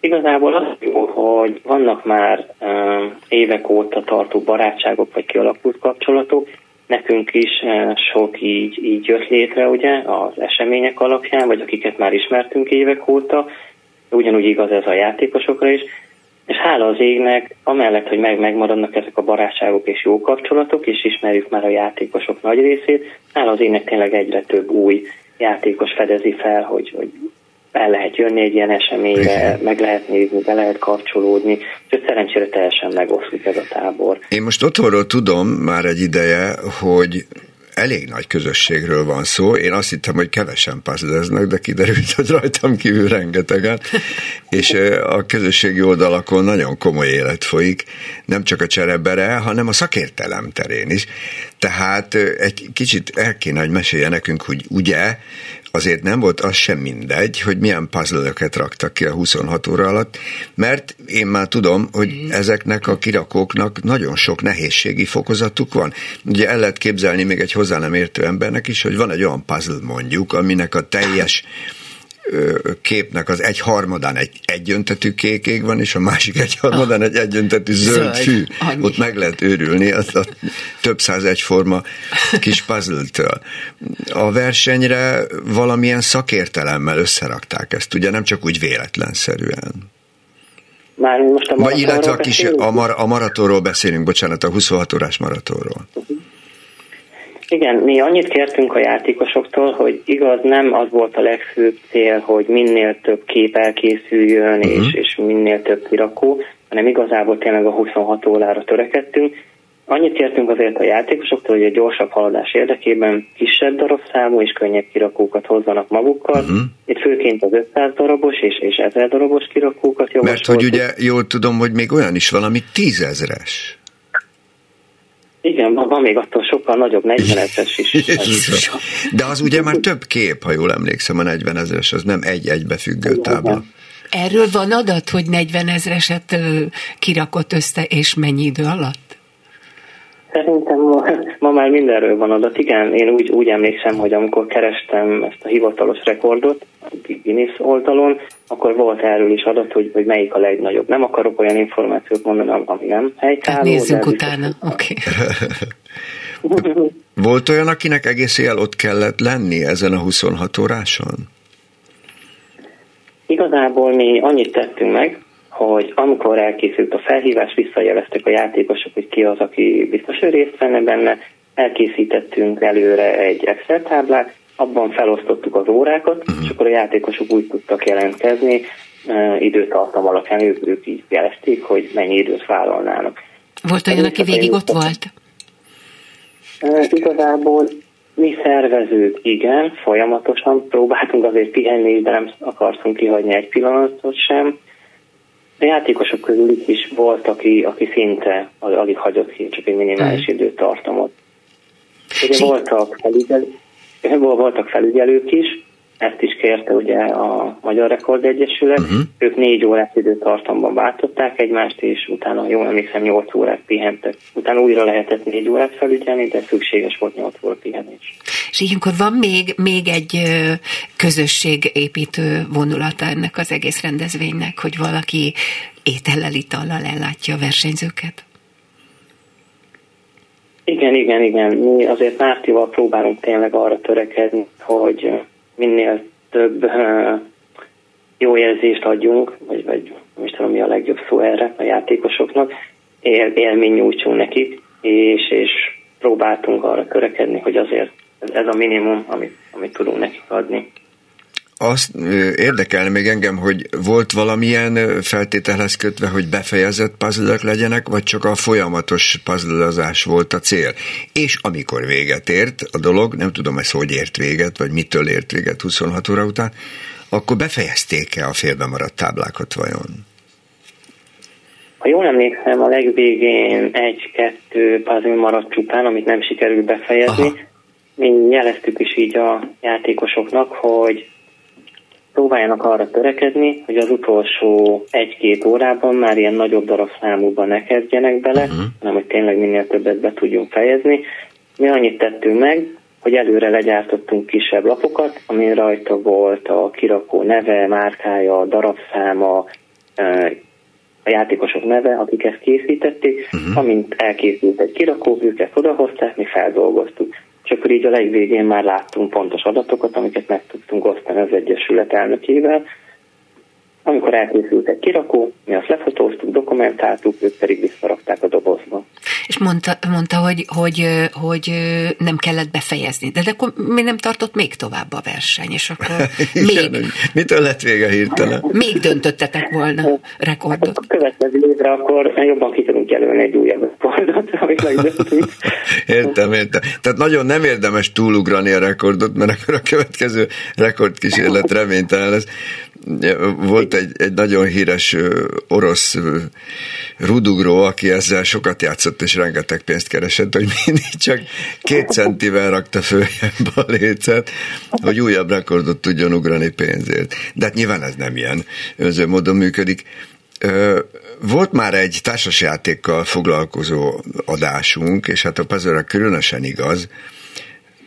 Igazából az jó, hogy vannak már um, évek óta tartó barátságok, vagy kialakult kapcsolatok. Nekünk is uh, sok így, így jött létre, ugye, az események alapján, vagy akiket már ismertünk évek óta. Ugyanúgy igaz ez a játékosokra is és hála az égnek, amellett, hogy meg megmaradnak ezek a barátságok és jó kapcsolatok, és ismerjük már a játékosok nagy részét, hála az égnek tényleg egyre több új játékos fedezi fel, hogy, hogy el lehet jönni egy ilyen eseményre, meg lehet nézni, be lehet kapcsolódni, és szerencsére teljesen megoszlik ez a tábor. Én most otthonról tudom már egy ideje, hogy elég nagy közösségről van szó. Én azt hittem, hogy kevesen puzzleznek, de kiderült, hogy rajtam kívül rengetegen. És a közösségi oldalakon nagyon komoly élet folyik, nem csak a cserebere, hanem a szakértelem terén is. Tehát egy kicsit el kéne, hogy mesélje nekünk, hogy ugye azért nem volt az sem mindegy, hogy milyen puzzle raktak ki a 26 óra alatt, mert én már tudom, hogy mm. ezeknek a kirakóknak nagyon sok nehézségi fokozatuk van. Ugye el lehet képzelni még egy hozzá nem értő embernek is, hogy van egy olyan puzzle mondjuk, aminek a teljes képnek az egy harmadán egy egyöntetű kék ég van, és a másik egy harmadán egy egyöntetű zöld, zöld fű. Annyi. Ott meg lehet őrülni az a több száz egyforma kis puzzle-től. A versenyre valamilyen szakértelemmel összerakták ezt, ugye nem csak úgy véletlenszerűen. Már most a Vagy illetve a, kis, a, mar, a maratonról beszélünk, bocsánat, a 26 órás maratonról. Uh-huh. Igen, mi annyit kértünk a játékosoktól, hogy igaz, nem az volt a legfőbb cél, hogy minél több kép elkészüljön, uh-huh. és, és minél több kirakó, hanem igazából tényleg a 26 órára törekedtünk. Annyit kértünk azért a játékosoktól, hogy egy gyorsabb haladás érdekében kisebb darabszámú és könnyebb kirakókat hozzanak magukkal. Uh-huh. Itt főként az 500 darabos és, és 1000 darabos kirakókat javasoltuk. Mert hogy ugye jól tudom, hogy még olyan is valami tízezres. Igen, van, van még attól sokkal nagyobb 40 ezeres is. De az ugye már több kép, ha jól emlékszem, a 40 ezeres, az nem egy-egybe függő tábla. Erről van adat, hogy 40 ezereset kirakott össze, és mennyi idő alatt? Szerintem ma, ma már mindenről van adat. Igen, én úgy, úgy emlékszem, hogy amikor kerestem ezt a hivatalos rekordot a Guinness oldalon, akkor volt erről is adat, hogy, hogy melyik a legnagyobb. Nem akarok olyan információt mondani, ami nem helytálló. Tehát nézzünk utána, oké. Okay. volt olyan, akinek egész éjjel ott kellett lenni ezen a 26 óráson? Igazából mi annyit tettünk meg, hogy amikor elkészült a felhívás, visszajeleztek a játékosok, hogy ki az, aki biztos, hogy részt venne benne, elkészítettünk előre egy Excel táblát, abban felosztottuk az órákat, uh-huh. és akkor a játékosok úgy tudtak jelentkezni, uh, időtartam alapján ők, ők így jelezték, hogy mennyi időt vállalnának. Volt olyan, aki végig ott volt? Uh, igazából mi szervezők igen, folyamatosan próbáltunk azért pihenni, de nem akartunk kihagyni egy pillanatot sem. A játékosok közül is volt, aki, aki szinte alig hagyott ki, csak egy minimális mm. időtartamot. Ugye voltak, felügyel, voltak felügyelők is, ezt is kérte ugye a Magyar Rekord Egyesület. Uh-huh. Ők négy órás időtartamban váltották egymást, és utána, jól emlékszem, nyolc órát pihentek. Utána újra lehetett négy órát felügyelni, de szükséges volt nyolc óra pihenés. És ilyenkor van még, még egy közösségépítő vonulata ennek az egész rendezvénynek, hogy valaki étellel, itallal ellátja a versenyzőket? Igen, igen, igen. Mi azért Mártival próbálunk tényleg arra törekedni, hogy minél több jó érzést adjunk, vagy, vagy nem is tudom mi a legjobb szó erre a játékosoknak, él, élmény nyújtsunk nekik, és, és próbáltunk arra törekedni, hogy azért ez a minimum, amit, amit tudunk nekik adni. Azt érdekelne még engem, hogy volt valamilyen feltételhez kötve, hogy befejezett puzzle legyenek, vagy csak a folyamatos puzzle volt a cél. És amikor véget ért a dolog, nem tudom ez hogy ért véget, vagy mitől ért véget 26 óra után, akkor befejezték-e a félbe maradt táblákat vajon? Ha jól emlékszem, a legvégén egy-kettő puzzle maradt csupán, amit nem sikerült befejezni. Aha. Mi jeleztük is így a játékosoknak, hogy próbáljanak arra törekedni, hogy az utolsó egy-két órában már ilyen nagyobb darabszámúban ne kezdjenek bele, uh-huh. hanem hogy tényleg minél többet be tudjunk fejezni. Mi annyit tettünk meg, hogy előre legyártottunk kisebb lapokat, amin rajta volt a kirakó neve, márkája, darabszáma, a játékosok neve, akik ezt készítették, uh-huh. amint elkészült egy kirakó, őket odahozták, mi feldolgoztuk és akkor így a legvégén már láttunk pontos adatokat, amiket meg tudtunk osztani az Egyesület elnökével, amikor elkészült egy kirakó, mi azt lefotóztuk, dokumentáltuk, ők pedig visszarakták a dobozba. És mondta, mondta hogy, hogy, hogy nem kellett befejezni, de, de akkor mi nem tartott még tovább a verseny, és akkor Igen, még... Mitől lett vége hirtelen? Még döntöttetek volna rekordot. A következő évre akkor jobban ki tudunk jelölni egy újabb rekordot, amit megdöntünk. értem, értem. Tehát nagyon nem érdemes túlugrani a rekordot, mert akkor a következő rekordkísérlet reménytelen lesz. Volt egy, egy nagyon híres orosz rudugró, aki ezzel sokat játszott, és rengeteg pénzt keresett, hogy mindig csak két centivel rakta följebb a lécet, hogy újabb rekordot tudjon ugrani pénzért. De hát nyilván ez nem ilyen önző módon működik. Volt már egy társasjátékkal foglalkozó adásunk, és hát a puzzle különösen igaz,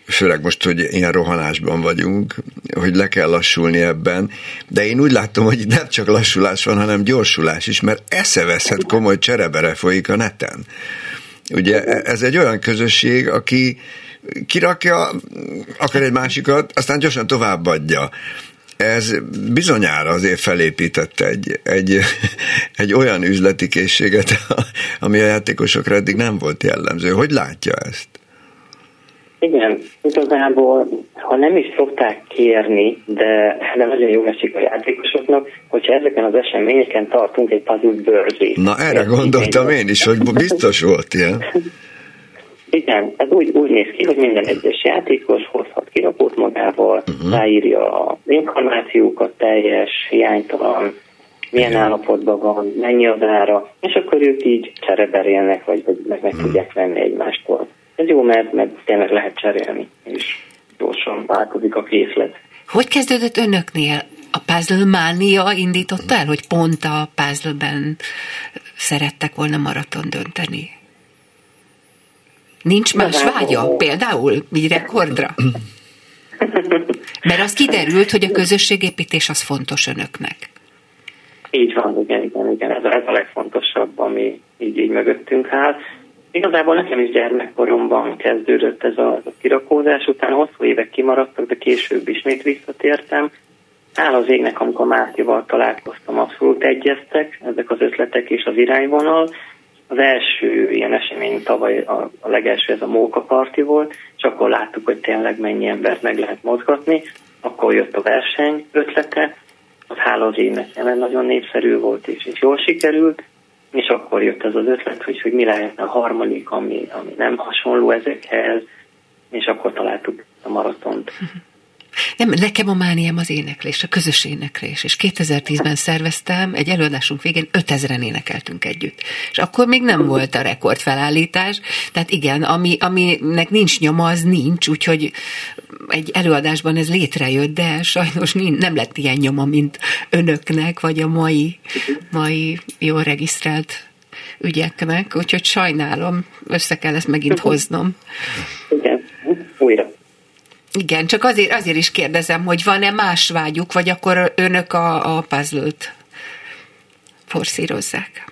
főleg most, hogy ilyen rohanásban vagyunk, hogy le kell lassulni ebben, de én úgy látom, hogy nem csak lassulás van, hanem gyorsulás is, mert eszeveszhet komoly cserebere folyik a neten. Ugye ez egy olyan közösség, aki kirakja, akar egy másikat, aztán gyorsan továbbadja. Ez bizonyára azért felépített egy, egy, egy olyan üzleti készséget, ami a játékosokra eddig nem volt jellemző. Hogy látja ezt? Igen, igazából, ha nem is szokták kérni, de, de nagyon jó esik a játékosoknak, hogyha ezeken az eseményeken tartunk egy puzzle bőrzét. Na erre gondoltam én is, hogy biztos volt ilyen. Igen, ez úgy, úgy néz ki, hogy minden egyes játékos hozhat kirakót magával, uh-huh. ráírja az információkat teljes, hiánytalan, milyen Igen. állapotban van, mennyi az ára, és akkor ők így csereberélnek, vagy, vagy meg, meg hmm. tudják venni egymástól. Ez jó, mert, mert tényleg lehet cserélni, és gyorsan változik a készlet. Hogy kezdődött önöknél? A puzzle mánia indította el, hogy pont a puzzle-ben szerettek volna maraton dönteni? Nincs más vágya? Például így rekordra? Mert az kiderült, hogy a közösségépítés az fontos önöknek. Így van, igen, igen, igen. Ez, ez a legfontosabb, ami így, így mögöttünk áll. Igazából nekem is gyermekkoromban kezdődött ez a, kirakózás, utána hosszú évek kimaradtak, de később ismét visszatértem. Áll az égnek, amikor Mátyval találkoztam, abszolút egyeztek ezek az ötletek és az irányvonal. Az első ilyen esemény tavaly, a, a legelső ez a Móka Parti volt, és akkor láttuk, hogy tényleg mennyi embert meg lehet mozgatni. Akkor jött a verseny ötlete, az hála az évnek nagyon népszerű volt, és, és jól sikerült és akkor jött ez az ötlet, hogy, hogy mi lehetne a harmadik, ami, ami nem hasonló ezekhez, és akkor találtuk a maratont. Nem, nekem a mániám az éneklés, a közös éneklés, és 2010-ben szerveztem, egy előadásunk végén 5000-en énekeltünk együtt. És akkor még nem volt a rekordfelállítás, tehát igen, ami, aminek nincs nyoma, az nincs, úgyhogy egy előadásban ez létrejött, de sajnos nem lett ilyen nyoma, mint önöknek, vagy a mai, mai jól regisztrált ügyeknek, úgyhogy sajnálom, össze kell ezt megint hoznom. Igen. Igen, csak azért, azért is kérdezem, hogy van-e más vágyuk, vagy akkor önök a, a puzzle-t forszírozzák?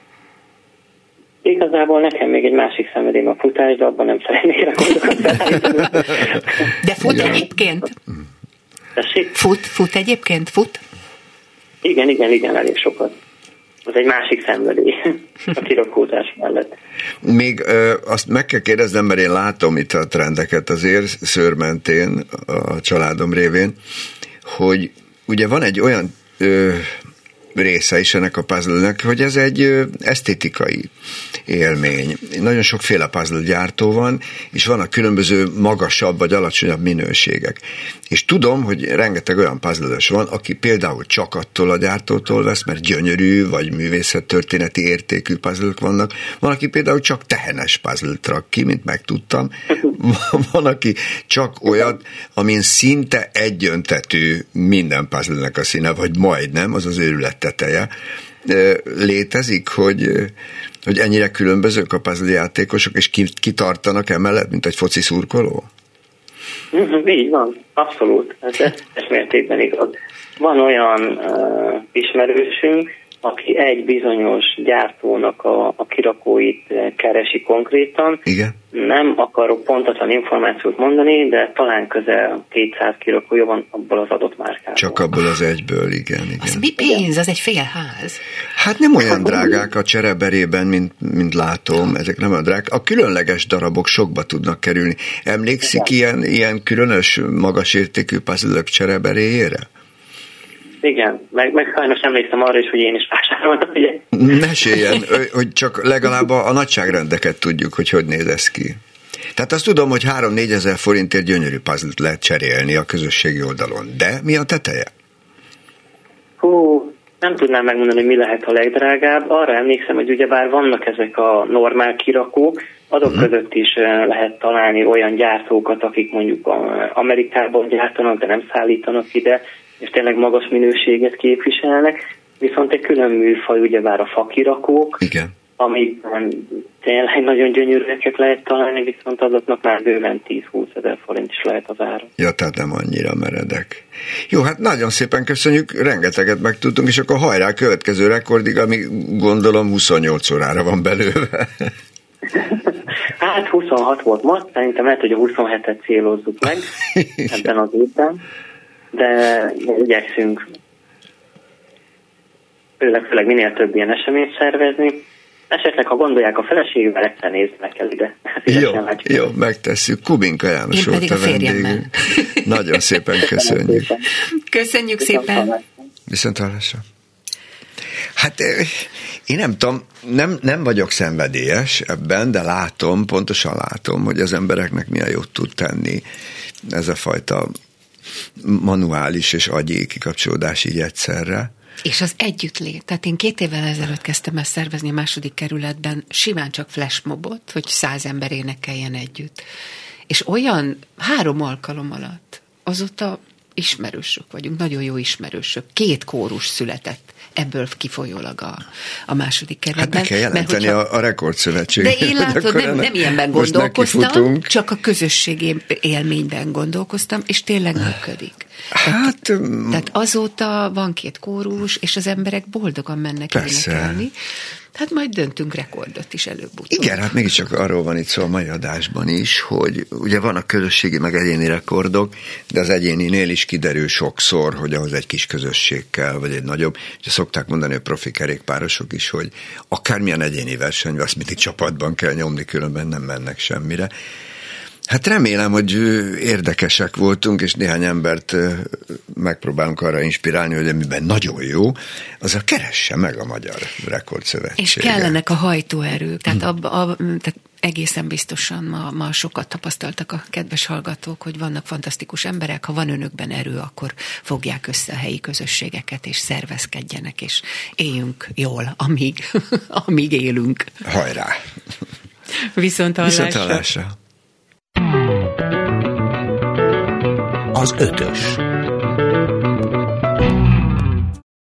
Igazából nekem még egy másik szenvedélyem a futás, de abban nem szeretnék rekordokat De fut ja. egyébként? Tessék? Fut, fut egyébként? Fut? Igen, igen, igen, elég sokat. Az egy másik szenvedély a kirakózás mellett. Még ö, azt meg kell kérdeznem, mert én látom itt a trendeket azért szőrmentén a családom révén, hogy ugye van egy olyan ö, része is ennek a puzzle hogy ez egy esztétikai élmény. Nagyon sokféle puzzle gyártó van, és vannak különböző magasabb vagy alacsonyabb minőségek. És tudom, hogy rengeteg olyan puzzle van, aki például csak attól a gyártótól vesz, mert gyönyörű vagy művészettörténeti értékű puzzle vannak. Van, aki például csak tehenes puzzle rak ki, mint megtudtam. Van, aki csak olyat, amin szinte egyöntetű minden puzzle a színe, vagy majdnem, az az őrület teteje. Létezik, hogy, hogy ennyire különbözők a puzzle játékosok, és kitartanak emellett, mint egy foci szurkoló? Mhm, így van, abszolút. Ez, ez mértékben igaz. Van olyan uh, ismerősünk, aki egy bizonyos gyártónak a, a kirakóit eh, keresi konkrétan. Igen. Nem akarok pontosan információt mondani, de talán közel 200 kirakója van abból az adott márkából. Csak abból az egyből, igen. igen. Az mi pénz? Az egy fél ház. Hát nem olyan drágák a csereberében, mint, mint látom, ezek nem olyan drágák. A különleges darabok sokba tudnak kerülni. Emlékszik ilyen, ilyen különös, magas értékű puzzle csereberéjére? Igen, meg, meg sajnos emlékszem arra is, hogy én is vásároltam, ugye? Meséljen, hogy csak legalább a, a nagyságrendeket tudjuk, hogy hogy néz ez ki. Tehát azt tudom, hogy 3-4 ezer forintért gyönyörű puzzle lehet cserélni a közösségi oldalon. De mi a teteje? Hú, nem tudnám megmondani, hogy mi lehet a legdrágább. Arra emlékszem, hogy ugyebár vannak ezek a normál kirakók, azok uh-huh. között is eh, lehet találni olyan gyártókat, akik mondjuk Amerikában gyártanak, de nem szállítanak ide, és tényleg magas minőséget képviselnek, viszont egy külön műfaj, ugyebár a fakirakók, Igen. amik tényleg nagyon gyönyörűeket lehet találni, viszont azoknak már bőven 10-20 ezer forint is lehet az ára. Ja, tehát nem annyira meredek. Jó, hát nagyon szépen köszönjük, rengeteget megtudtunk, és akkor hajrá a következő rekordig, ami gondolom 28 órára van belőle. Hát 26 volt most, szerintem lehet, hogy a 27-et célozzuk meg ebben az évben de igyekszünk főleg, főleg minél több ilyen eseményt szervezni. Esetleg, ha gondolják a feleségével, egyszer néznek el ide. Jó, jó, megtesszük. Kubinka János volt a, a vendégünk. Nagyon szépen köszönjük. Köszönjük szépen. Viszont hallásra. Hát én nem tudom, nem, nem vagyok szenvedélyes ebben, de látom, pontosan látom, hogy az embereknek milyen jót tud tenni ez a fajta manuális és agyi kikapcsolódás így egyszerre. És az együttlét. Tehát én két évvel ezelőtt kezdtem el szervezni a második kerületben simán csak flashmobot, hogy száz ember énekeljen együtt. És olyan három alkalom alatt azóta ismerősök vagyunk, nagyon jó ismerősök. Két kórus született ebből kifolyólag a, a második kerületben. Hát be kell jelenteni hogyha, a, a rekordszövetség. De én látod, nem, nem ilyenben gondolkoztam, csak a közösségi élményben gondolkoztam, és tényleg működik. Hát, tehát, tehát azóta van két kórus, és az emberek boldogan mennek persze. énekelni. Hát majd döntünk rekordot is előbb-utóbb. Igen, hát mégiscsak arról van itt szó a mai adásban is, hogy ugye van a közösségi meg egyéni rekordok, de az egyéninél is kiderül sokszor, hogy ahhoz egy kis közösség kell, vagy egy nagyobb. Ugye szokták mondani a profi kerékpárosok is, hogy akármilyen egyéni verseny, azt mindig csapatban kell nyomni, különben nem mennek semmire. Hát remélem, hogy érdekesek voltunk, és néhány embert megpróbálunk arra inspirálni, hogy amiben nagyon jó, az a keresse meg a Magyar Rekordszövetség. És kellenek a hajtóerők, tehát, a, a, tehát egészen biztosan ma, ma sokat tapasztaltak a kedves hallgatók, hogy vannak fantasztikus emberek, ha van önökben erő, akkor fogják össze a helyi közösségeket, és szervezkedjenek, és éljünk jól, amíg, amíg élünk. Hajrá! Viszont hallásra. Viszont hallásra. az ötös.